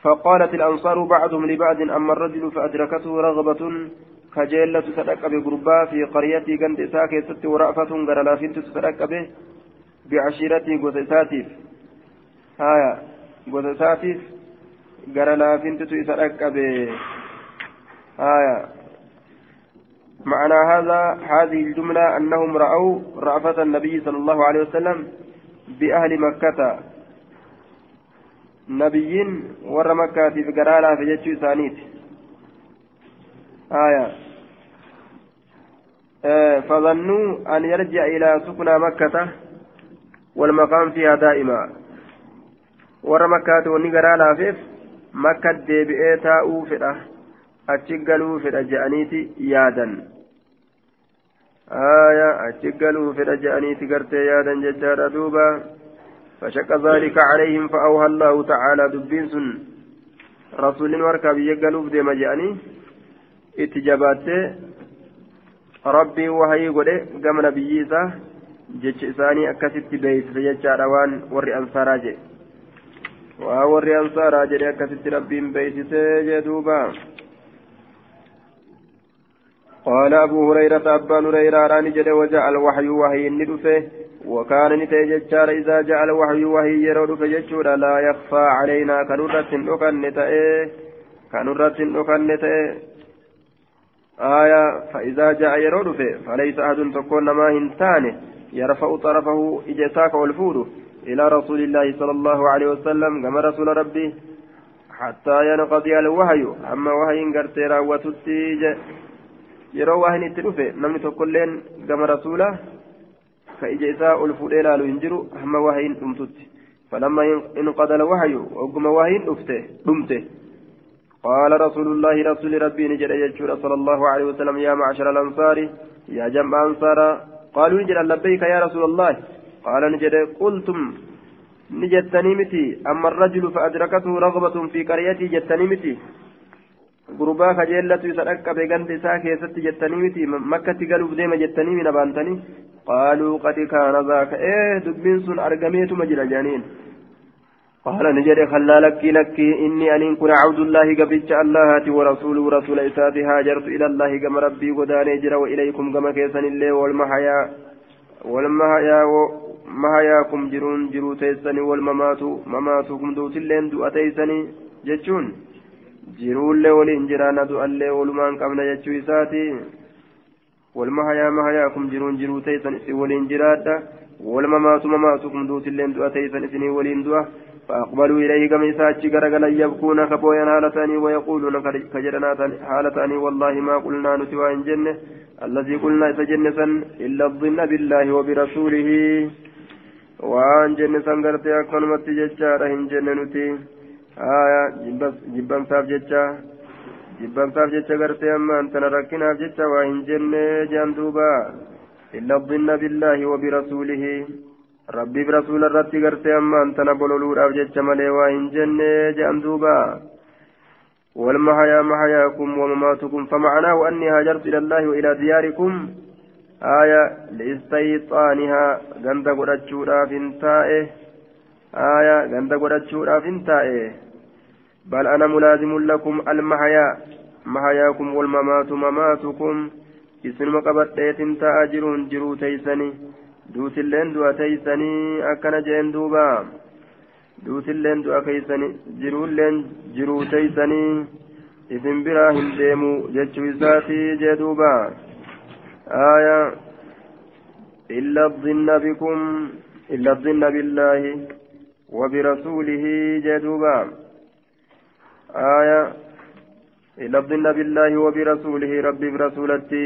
فقالت الأنصار بعضهم لبعض أما الرجل فأدركته رغبة كجيلة تتدق بقربا في قريتي قند إساك ست ورأفة قرلافين تتدق به بعشيرتي قوتساتيف هايا قوتساتيف قرلافين تتدق به. آية معنى هذا هذه الجملة أنهم رأوا رأفة النبي صلى الله عليه وسلم بأهل مكة. نبيين ور مكة في قرالة في جتشو ثانيت. آية. آه فظنوا أن يرجع إلى سكنى مكة والمقام فيها دائما. ور مكة وني قرالة فيف مكة ديبئي تاؤوا فئة achi galuu fedha je'aniiti yaadan aya achi galuu fedha je'aniiti gartee yaadan jechaadha duuba فشق ذلك عليهم فأوهى الله تعالى دبين سن رسول وركب يقلوب ديما جاني اتجابات ربي وهي قد قام نبييسا جيش إساني أكست بيت فيجار وان وري أنصارا جي ووري أنصارا جي أكست ربين بيت سيجدوبا قال أبو هريرة أبا هريرة راني جد وجاء الوحي وهي الندفة. وكان نتيججار إذا جاء الوحي وهي يرود فججور لا يخفى علينا كنرة أكن نتأه كنرة أكن نتأه آية فإذا جاء يرود فليس أحد تكون ما هنتانه يرفع طرفه إجساك والفود إلى رسول الله صلى الله عليه وسلم كما رسول ربي حتى ينقضي الوحي. أما وحي قرتي راوتتي yeroo waa hin itti dhufe namni tokkolleen gama rasuula ka ija isaa ol fuudhee ilaalu hin jiru hamma waa hin dhumtutti. فلما انقضى الوحي وقم وحي دفته دمته قال رسول الله رسول ربي نجد يجور صلى الله عليه وسلم يا معشر الأنصار يا جمع أنصار قالوا نجد لبيك يا رسول الله قال نجد قلتم نجدتني متي أما الرجل فأدركته رغبة في قريتي جدتني متي gurbaa kajeellatu isa dhaqqabe ganda isaa keessatti jettanii miti makkatti galuuf deema jettanii mina baantanii qaaluu qad kaana zaaka ee dubbiin sun argameetuma jira jedhaniin قال نجد خلا لكي لكي إني أن كن عبد الله قبل الله ورسوله رسول إساتي هاجرت إلى الله كما ربي وداني جرى وإليكم كما كيسن الله والمحيا والمحيا محياكم جرون جرو تيسني والممات مماتكم دوت اللين دو أتيسني جتشون jiruullee waliin jiraana du'allee walumaan qabna jechuu isaati walma hayaa mahayaakum jiruun jiruu teeysan isin waliin jiraadha walma maatu mamaatukum duutilleen du'a teeysan isinii waliin du'a فأقبلوا إليه كما يساتش غرغلا يبكون كبويا هالتاني ويقولون كجرنا هالتاني والله ما قلنا نتوى إن جنة الذي قلنا إتجنة إلا الظن بالله وبرسوله وأن جنة قرتي أكون متججارة إن جنة نتي jecha jibbamsaaf jecha gartee amma antana rakkinaaf jecha waa hin jenne jean duuba illa dhinna billaahi wa birasuulihi rabbiif rasuula irratti gartee amma antana bololuudhaaf jecha malee waa hin jenne jean duuba والمحيا محياكم ومماتكم فمعناه أني هاجرت إلى الله وإلى دياركم آية لاستيطانها غند قرأتشورا فنتائه آية غند قرأتشورا فنتائه بل أنا ملازم لكم المحيا محياكم والممات مماتكم qabadheetin ta'a jiruun jiruu teeysanii duutilleen du'a teeysanii akkana jeen duuba duutilleen du'a keeysanii jiruulleen jiruu teeysanii isin biraa hin deemu jechuu isaati jee duuba aya illa dhinna bikum illa dhinna billaahi wabirasuulihi jee duuba آية الظن بالله وبرسوله ربي برسولتي.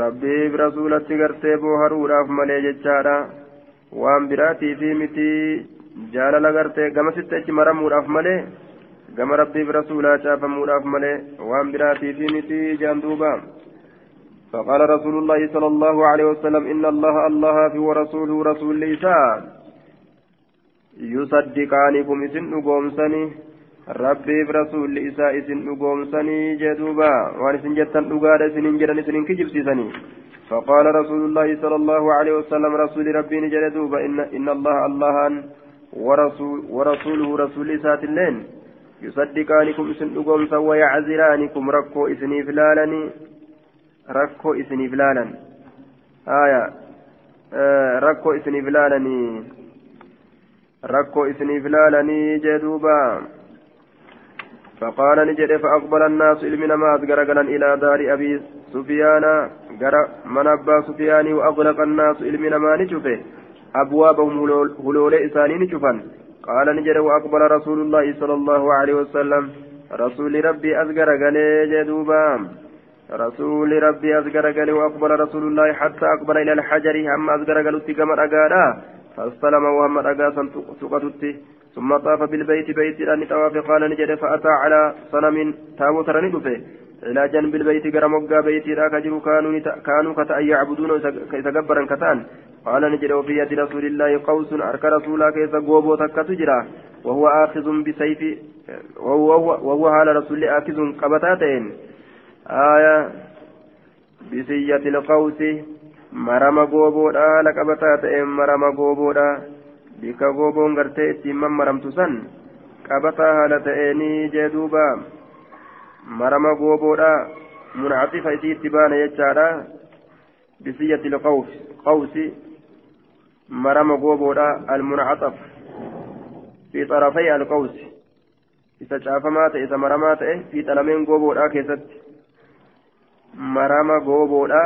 ربي برسولتي قرتي بوهروراف ملي جتشارا. وان براتي في متي جالala gartee gama sitti maramuudhaaf malee gama rabbii rasuulaa caafamuudhaaf malee waan biraatiif miti jaan duuba فقال رسول الله صلى الله عليه وسلم إن الله الله في ورسوله رسول إساء يصدقانكم إسن قومسني rabbiif rasuulli isaa isin dhugoomsanii jedhuuba. Waan isin jettan dhugaadha isinin jedhan isinin kijibsiisanii. فقال رسول الله صلى الله عليه وسلم رسول ربي نجل دوبا إن, إن الله الله ورسول ورسوله رسول سات اللين يصدقانكم اسن أقومسا ويعذرانكم ركو اسني فلالني ركو اسني فلالا آية آه ركو اسني فلالني ركو اسني فلالني جدوبا فقال نجد فأقبل الناس إلمنا ما أتقرقلا إلى دار أبي سفيان. من أبا سفيان وأغلق الناس إلمنا ما نشفه أبوابهم هلول إساني نشفا قال نجد وأقبل رسول الله صلى الله عليه وسلم. رسول ربي أتقرقل جدوبا. رسول ربي أتقرقل وأقبل رسول الله حتى أقبل إلى الحجر. هم أتقرقل اتقام أقالا فاستلم وهم أقاسا سقطت ثم طاف بالبيت بيت أن طواف قال نجد فأتى على صنم تابوت رندفه إلى جنب البيت قرى مقا بيتي لا كجروا كانوا كانوا كتا يعبدون كيتكبرا كتان. قال نجد وفي يد رسول الله قوس أرك رسولا كيس قوبو تكتجرا وهو آخذ بسيف وهو, وهو على رسول آخذ قبتاتين آية بسية القوس marama gooboodha laqabataa ta'een marama gooboodha bika gooboon gartee ittiin mammaramtu san qabataa haala ta'eenii jee duuba. Marama gooboodha muncaxifa isiitti baana jechaadha. Bisiyyati lqawsi marama gooboodha almuncaxaf fi xarafay alqawsi. Isa caafamaa ta'e isa maramaa ta'e fi xalameen gooboodha keessatti. Marama gooboodha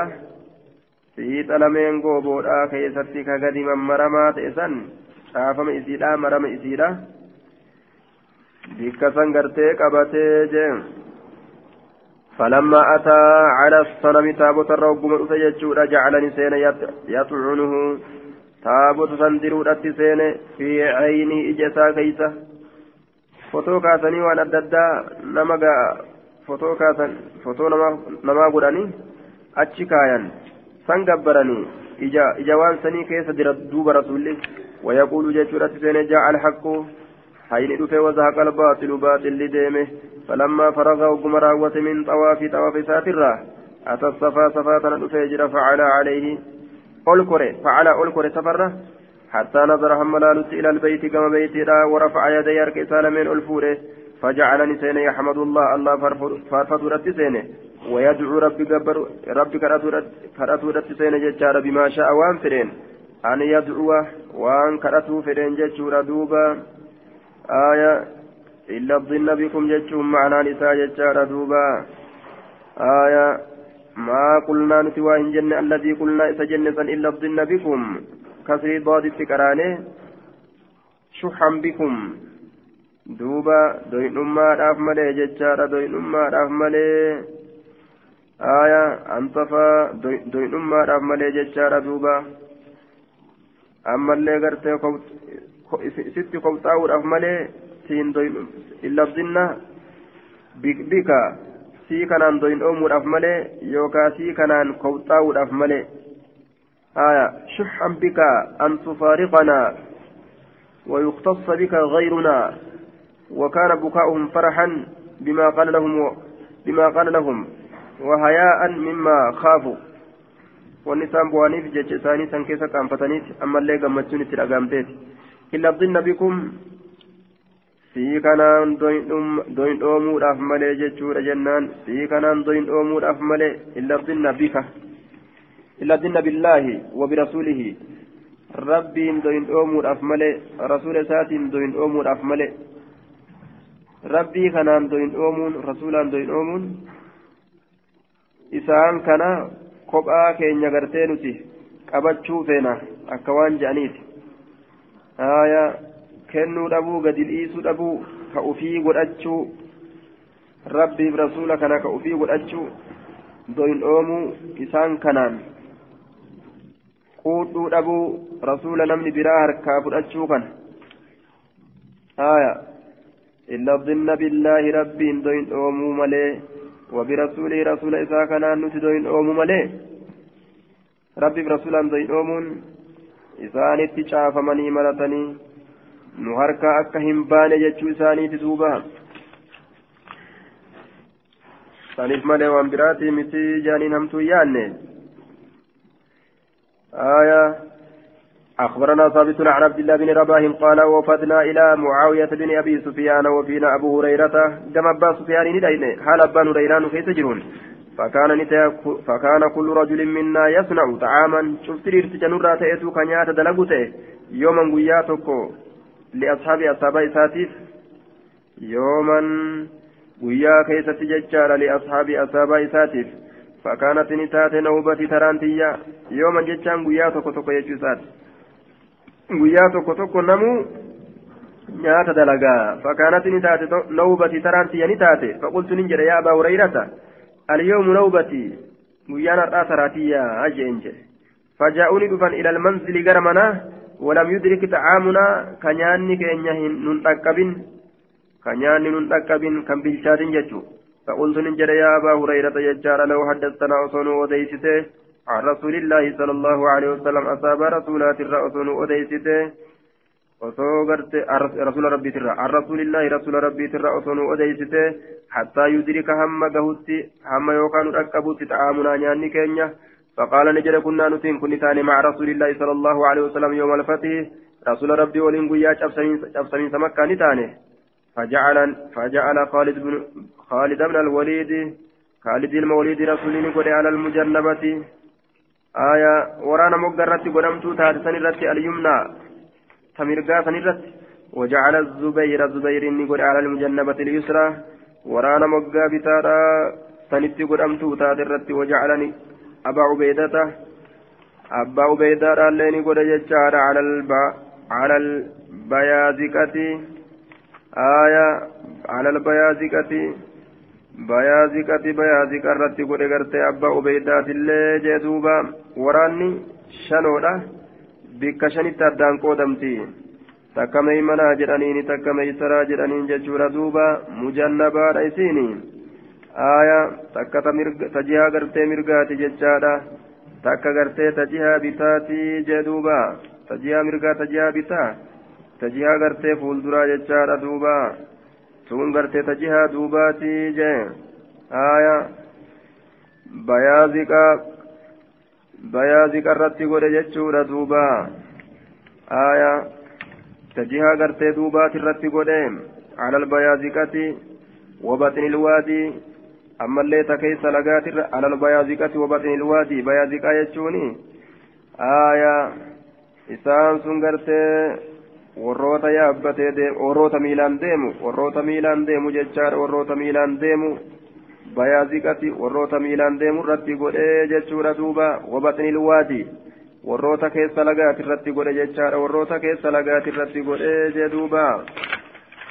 fiixa lameen gooboodhaa keessatti ka mammaramaa ta'e san caafama isiidha marama isiidha bikka san gartee qabatee jeen فلما أتى على الصنم تابوت الرب فيجود جعلني سين يطعنه تابوت سندرو سين في عيني إجسا كيسة فوتو كاسني وانا ددا نمغا فوتو كاسن فوتو نما نما غداني أتشي كايان san gabbaranii ija ija waan sanii keessa jira duuba rasuulli ويقول جيشورة سين جاء الحق. حين دفع وزهق الباطل باطل ديمه فلما فرغ وقم راوة من طواف طواف ساترة. أتى الصفا صفا دفع جرى فعلى عليه. أولكره فعلى أولكره سفرة. حتى نظر هملالت إلى البيت كما بيتي ورفع يدي أرك سالمين ألفوره فجعلني سين يحمد الله الله فرفض رد سينه ويدعو ربي قبر ربي كراتو رد سينه ججار بما شاء وان فرين أن يدعو وان كراتو فرين ججور دوبا آية إلا الظن بكم ججهم معنا نساء ججار دوبا آية ما قلنا نتوى إن جنة الذي قلنا إذا جنة إلا الظن بكم كسر ضاد التكراني شحا بكم duuba doyinummaadhaaf malee jechaadha doyinummaadhaaf malee. Aya antafaa doyinummaadhaaf malee jechaadha duuba. Ammallee gartee sitti kobxaa'uudhaaf malee siin illabdinna bika sii kanaan doyin oomuudhaaf malee yookaa sii kanaan kobxaa'uudhaaf malee aya shuxan bika an tufaariqanaa ويختص بك غيرنا وكان بكاؤهم فرحا بما قال لهم بما قال لهم وهياء مما خافوا والنساء بوانيف جج ثاني سنكيسا كان فتنيت أما اللي قمتشون التلقامتيت إلا الظن بكم في كانان دوين أومودhaaf malee jechuudha jennaan في كانان دوين أومودhaaf malee بك إلا الظن بالله وبرسوله rabbiin doyin dhoomuudhaaf malee rasuula isaatiin doyin dhoomuudhaaf malee rabbii kanaan doyin dhoomuun rasuulaan doyin dhoomuun isaan kana kophaa keenya gartee nuti qabachuu feena akka waan je'aniiti haaya kennuu dhabuu gadi dhiisuu dhabuu ka ufii godhachuu rabbiif rasuula kana ka ufii godhachuu doyin dhoomuu isaan kanaan quudhuu dhabuu rasuula namni biraa harkaa fudhachuu kana haaya إلا الظن بالله ربي دوين أومو ملي وبرسوله رسول إساء كان نتي دوين أومو ملي. ربي برسولا دوين أومون. إسان اتشاف مني ملتني. نهاركا أكا همبان جتشو إساني تدوبا. saniif malee waan biraatii miti jaaniin hamtuu yaanne أخبرنا ثابت عن عبد الله بن رباح قال وفدنا إلى معاوية بن أبي سفيان وفينا أبو هريرة. كما أبا سفيان ندين حال أبا هريرة كيف تجرون فكان فكان كل رجل منا يصنع طعاما. شفت ارتجنورا تأتو كنيات دلقوته يوما قياتك لأصحاب أصحاب إساتيف. يوما guyyaa keessatti jechaadha li'ashaabi asaabaa isaatiif fakkaanatti ni taate nawbati taraantiyyaa yooma jechaan guyyaa tokko tokko jechuu isaati guyyaa tokko tokko namuu nyaata dalagaa. Fakkaanatti ni taate nawbatii taraan tiyya ni taate. Faqultu nin jedhe yaa abaa hurayrata alyoomu nawbatii guyyaan har'aa taraatiyyaa ajeen jedhe. Fajaa'uuni dhufan ilal manzili gara manaa walam yudrik xacaamunaa ka nyaanni keenya nun dhaqqabin ka nyaanni nun dhaqqabin kan bilchaatin jechuu. Faqultu nin jedhe yaa abaa hurayrata jechaadha lahu haddastanaa osoo nu odeysitee عن رسول الله صلى الله عليه وسلم أصاب رسولات الرأسون وديسته osoo garte rasuula rabbiitirra an rasuulillaahi rasuula rabbiitirra osoo nu odeysite hattaa yudrika hamma gahutti hamma yookaan nu dhaqqabutti xa'aamunaa nyaanni keenya فقال نجد كنا نتين كن تاني مع رسول الله صلى الله عليه وسلم يوم الفتح. رسول ربي ولين قيا شبسمين سمكة نتاني فجعل فجعل خالد بن خالد بن الوليد خالد المولد رسول على المجنبة. آية ورانا مقررت قدمت تات سنرت اليمنى تمرقا سنرت وجعل الزبير الزبير قد على المجنبة اليسرى ورانا مقا بتارا سنت قدمت تات الرت وجعلني أبا عبيدة أبا عبيدة رالين قد ججار على الب على البيازكة آية على البيازكة بيازكة بيازكة رتي قد قرتي أبا عبيدة اللي جدوبا وراني شنودا بك شنت أدان قودمتي takka meeymanaa jedhaniini takka meeysaraa jedhaniin jechuudha duuba mujannabaadha isiini aya takka ta gartee mirgaati jechaadha takka gartee ta jihaa jee duuba ta mirgaa ta bitaa ta gartee fuulduraa jechaadha duuba tun gartee ta jihaa duubaati jee aya bayaaziqa bayaaziqa irratti godhe jechuudha duuba aya ta jihaa gartee duubaati irratti godhe على البيازقة وبطن الوادي ammallee ta keessa lagaatirra alal bayaaziqati wabaxini ilwaadii bayaaziqaa jechuuni aayaa isaan sun gartee warroota yaabbatee warroota miilaan deemu warroota miilaan deemu jechaadha warroota miilaan deemu. Bayaaziqati warroota miilaan deemu irratti godhee jechuudha duuba. Wabaxini ilwaadii warroota keessa lagaati irratti godhe jechaadha warroota keessa lagaati irratti godhee jee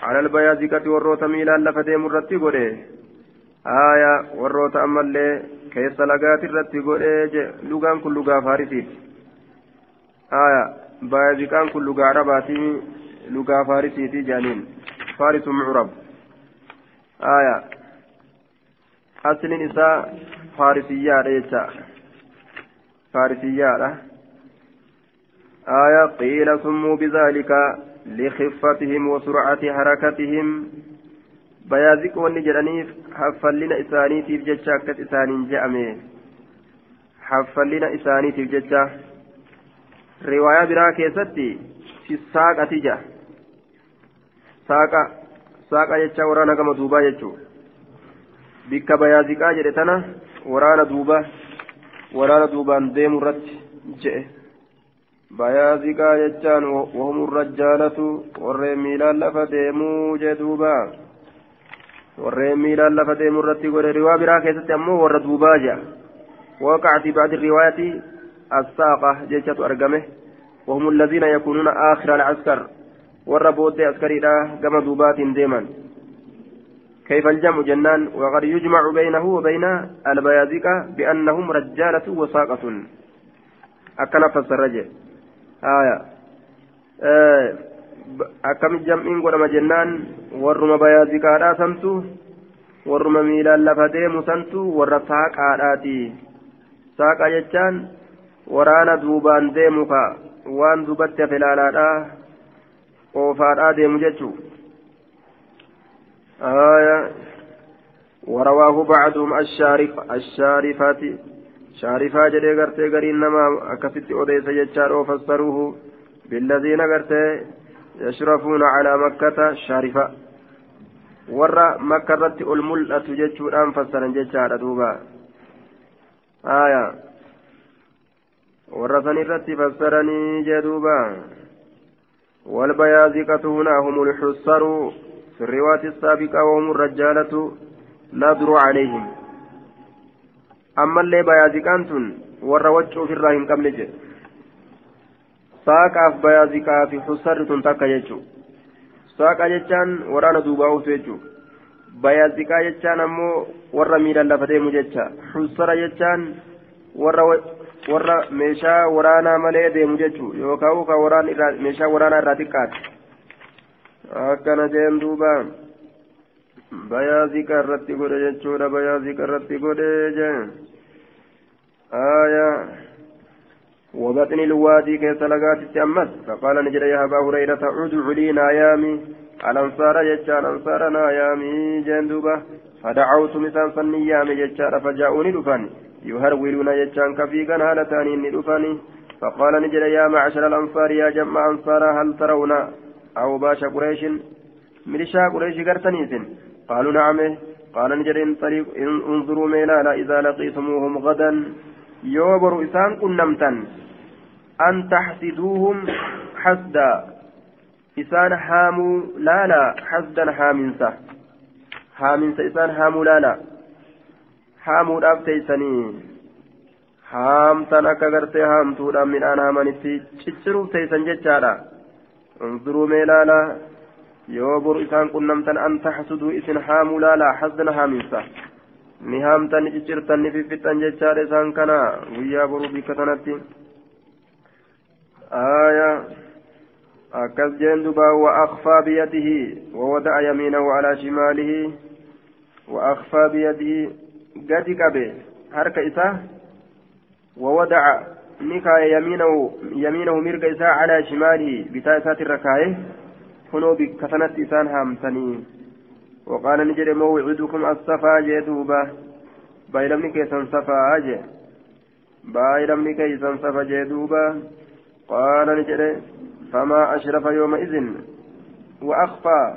alal bayaaziqati warroota miilaan lafa deemu irratti godhe. Aya warroota ammallee keessa lagaati irratti godhee lugaan kun lugaa faarisiiti. Aya baajiqaan kun lugaa arabaatii lugaa faarisiitii jaaniin. Faarisu mucrab. Aya asliin isaa faarisiyyaadha jecha. Faarisiyyaadha aya qiila summuu bidaalika likiffatihim wasurcati harakatihim. Bayaaziq wanni jedhaniif haffallina isaaniitiif jecha akkas isaaniin je'ame. Haffallina isaaniitiif jecha. Riwaayaa biraa keessatti fi saaqati jedha saaqa saaqa jecha waraana gama duubaa jechuu bikka bayaaziqaa jedhe tana waraana duuba waraana duubaan deemu irratti je'e bayaaziqaa jechaan wahum rajjaalatu warreen miilaan lafa deemuu jee duubaa warreen miilaan lafa deemu irratti godhe riwaa biraa keessatti ammoo warra duubaa وقع في بعض الروايات الساقة جيشة أرقمه وهم الذين يكونون آخر العسكر. والربوت عسكري كما دوبات ديما كيف الجمع جنان؟ وقد يجمع بينه وبين البيازيكة بأنهم رجالة وساقة. أكن فسر آية. آه akkam jam'iin godhama jennaan warruma bayaaziqaadhaa santu warruma miilaan lafa deemu santu warra saaqaadhaati saaqa waraana duubaan deemu ka waan duubatti hafe ilaalaadhaa oofaadhaa deemu jechuu آية ورواه بعضهم الشارف الشارفات شارفا جدي غرتي غرين نما أكفت أوديس يجار وفسروه بالذين غرتي يشرفون على مكة شارفة ورا مكة رت الملأة جتشو الآن فسرن جتشا دوبا آية ورا سنرت فسرني جدوبا والبيازقة هنا هم الحصر في الرواية السابقة وهم الرجالة لا دروع عليهم أما اللي بيازيكانتون والروجع في الراهن قبل جه saaqaaf bayaaziqaa fi xusarri tun takka jechuun saaqa jechaan waraana duubaa ooftu jechuun bayaaziqaa jechaan ammoo warra miidhaan lafa deemu jecha xusara jechaan warra meeshaa waraanaa malee deemu jechuun yookaan ka waraan irraa meeshaa waraanaa irraa xiqqaate akkana jeen duuba bayaaziqa irratti godhe jechuudha bayaaziqa irratti godhe jeen aayaa. وبطن الوادي كيس لقات أمس فقال نجد يا أبا هريرة ادع لي نايامي الأنصار يجان أنصار نايامي جندوبة فدعوت مثال صنيامي يجان فجاءوني دفاني يهرولون يجان كفيقا هالتاني دفاني فقال نجد يا معشر الأنصار يا جمع أنصار هل ترون أو باش قريش؟ ملشا قريش قرتنيس قالوا نعم. قال نجد انظروا ميلالا إذا لقيتموهم غدا. يوبر إسان كنمتا أن تحسدوهم حسدا. إسان هاموا لا لا حسدا هامنسا هامنسا إسان هاموا لا هاموا الأفتيسني haamtan akka gartee haamtuudhaan midhaan haamanitti cicciruuf teeysan jechaadha unzuruu mee laala yoo boru isaan qunnamtan an taxsuduu isin haamuu laala hasdana haaminsa ni haamtan ni ciccirtan ni fiffixan jechaadha isaan kana guyyaa boruu bikka tanatti آية أكس جندبا وأخفى بيده ووضع يمينه على شماله وأخفى بيده قد كبه حركة إساه ووضع نكا يمينه يمينه مرق إساه على شماله بتاء الركاية كنوا بكثنة إسان هامتني وقال نجري موعدكم الصفا جيتوبا بايلمني كيسان صفا أجي بايلمني كيسان صفا جيتوبا قال نجري فما أشرف يومئذ وأخفى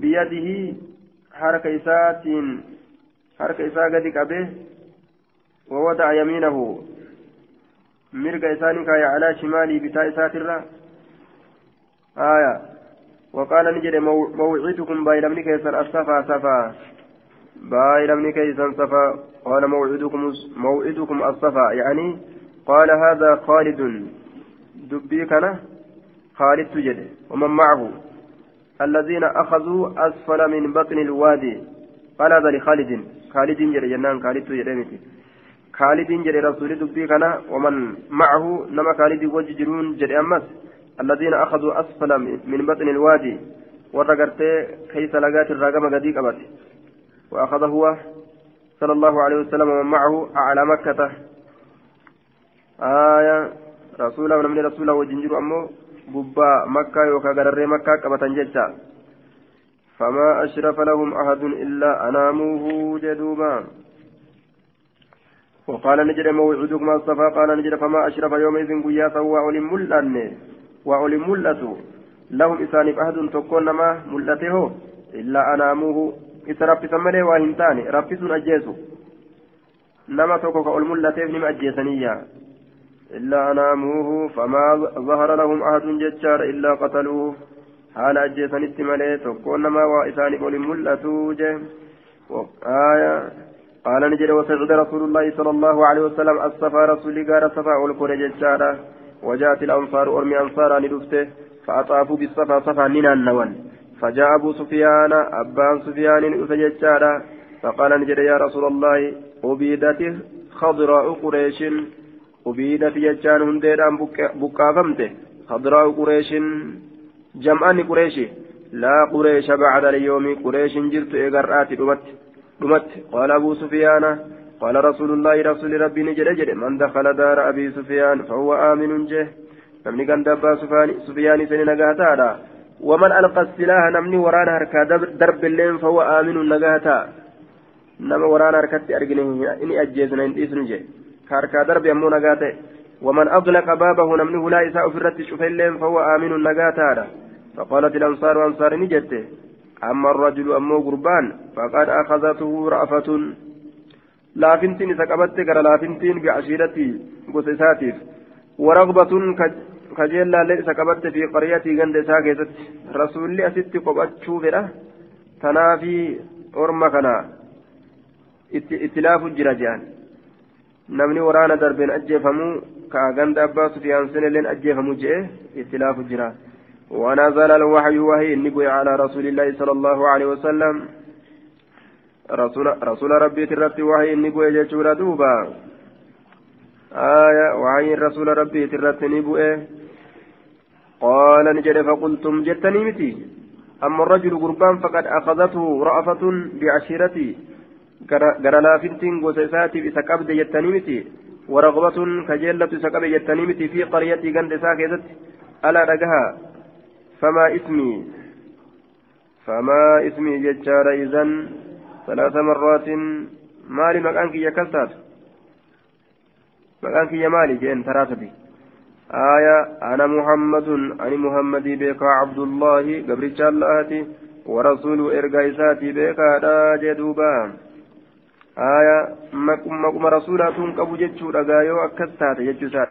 بيده حركة إسات حركة إساء قد كبه ووضع يمينه مرق إسانك على شمالي بتاء إسات آية وقال نجد موعدكم بايلمني كيسر الصفا صفا بايلمني كيسر صفا قال موعدكم موعدكم الصفا يعني قال هذا خالد دبي كان خالد تجد ومن معه الذين أخذوا أسفل من بطن الوادي قال هذا لخالد خالد جري جنان خالد تجد خالد جري رسول دبي كان ومن معه نما خالد وججرون جري أمس الذين أخذوا أسفل من بطن الوادي ورقرت كيس لقات الرقم قديك أبت وأخذ هو صلى الله عليه وسلم ومن معه أعلى مكة آية wajjin jiru ammoo gubbaa makkaa yookaan gararree makkaa qabatan jecha. فما أشرف لهم أحد إلا أناموه جدوبا. وقال نجد موعدكم الصفا قال نجد فما أشرف يومئذ قياسا. وأولي ملأن. وأولي ملأت. لهم إسانف أحد تكون ما ملأته. إلا أناموه. إذا ربي سمله وهنتان ربي سن أجيسو. نما توكو كأول ملأته. نما أجيسانيا إلا أناموه. فما ظهر لهم أحد ججار إلا قتلوه. حال أجيسان استمالي تكون ما وإسان قول ملأتوجه وآية قال نجد وسجد رسول الله صلى الله عليه وسلم الصفا رسول قال صفا والكون ججارة وجاءت الأنصار أرمي أنصارا لدفته فأطافوا بالصفا صفا ننا النوان فجاء أبو سفيان أبان سفيان أفججارة فقال نجد يا رسول الله أبيدته خضراء قريش ubiidati jechaan hundeedhaan buqqaafamte. Hadraa'u qureeshin jam'anni qureeshi laa qureesha bacda alyoomi qureeshin jirtu eegar'aati dhumatti dhumatti. Qaala abuu sufiyaana قال رسول الله رسول ربي نجد جد من دخل دار أبي سفيان فهو آمن جه نمني كان دبا سفيان سنين نقاتا ومن ألقى السلاح نمني ورانا هركا درب الليل فهو آمن نقاتا نما ورانا هركت أرجنه إني أجيزنا إن إسن جه كاركا درب يمو نغاته ومن أغلق بابه نمنه لا إساء في الرت شفيلين فهو آمن نغاته فقالت الأنصار أنصار نجته أما الرجل أمو قربان فقد أخذته رأفة لافنتين سكبت كرا لافنتين بعشيرتي قصيساتيف ورغبة kajeellaallee isa qabatte fi qaryatii ganda isaa keessatti rasuulli asitti qophachuu fedha tanaafi orma kana itti laafu jira jedhan namni waraana darbeen ajjeefamuu ka ganda abbaa sufiyaan senilleen ajjeefamu jedhe itti laafu jira ونزل الوحي وهي النبي على رسول الله صلى الله عليه وسلم. رسول, رسول ربي ترت وهي النبي جيشورا دوبا. آية وهي رسول ربي ترت نبوئه قال نجد فقلتم جتني متي. أما الرجل قربان فقد أخذته رأفة بعشيرتي قرلافنتين قوسيساتي بسكبد جتني متي. ورغبة كجلة سكبد جتني متي في قريتي قند ساكتت ألا رجها. فما اسمي فما اسمي ججار إذن ثلاث مرات. مالي مكانك يا كسات مكانك يا مالي جئن ثلاثة آية أنا محمد أنا محمد بك عبد الله قبرت الله ورسول إرقايساتي بك لا جدوبا. آية مكما رسولات قبو جتشو رقايو أكستات جتشو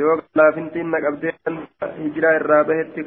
yoo laafintiin naqabdee hijiraa irraa bahetti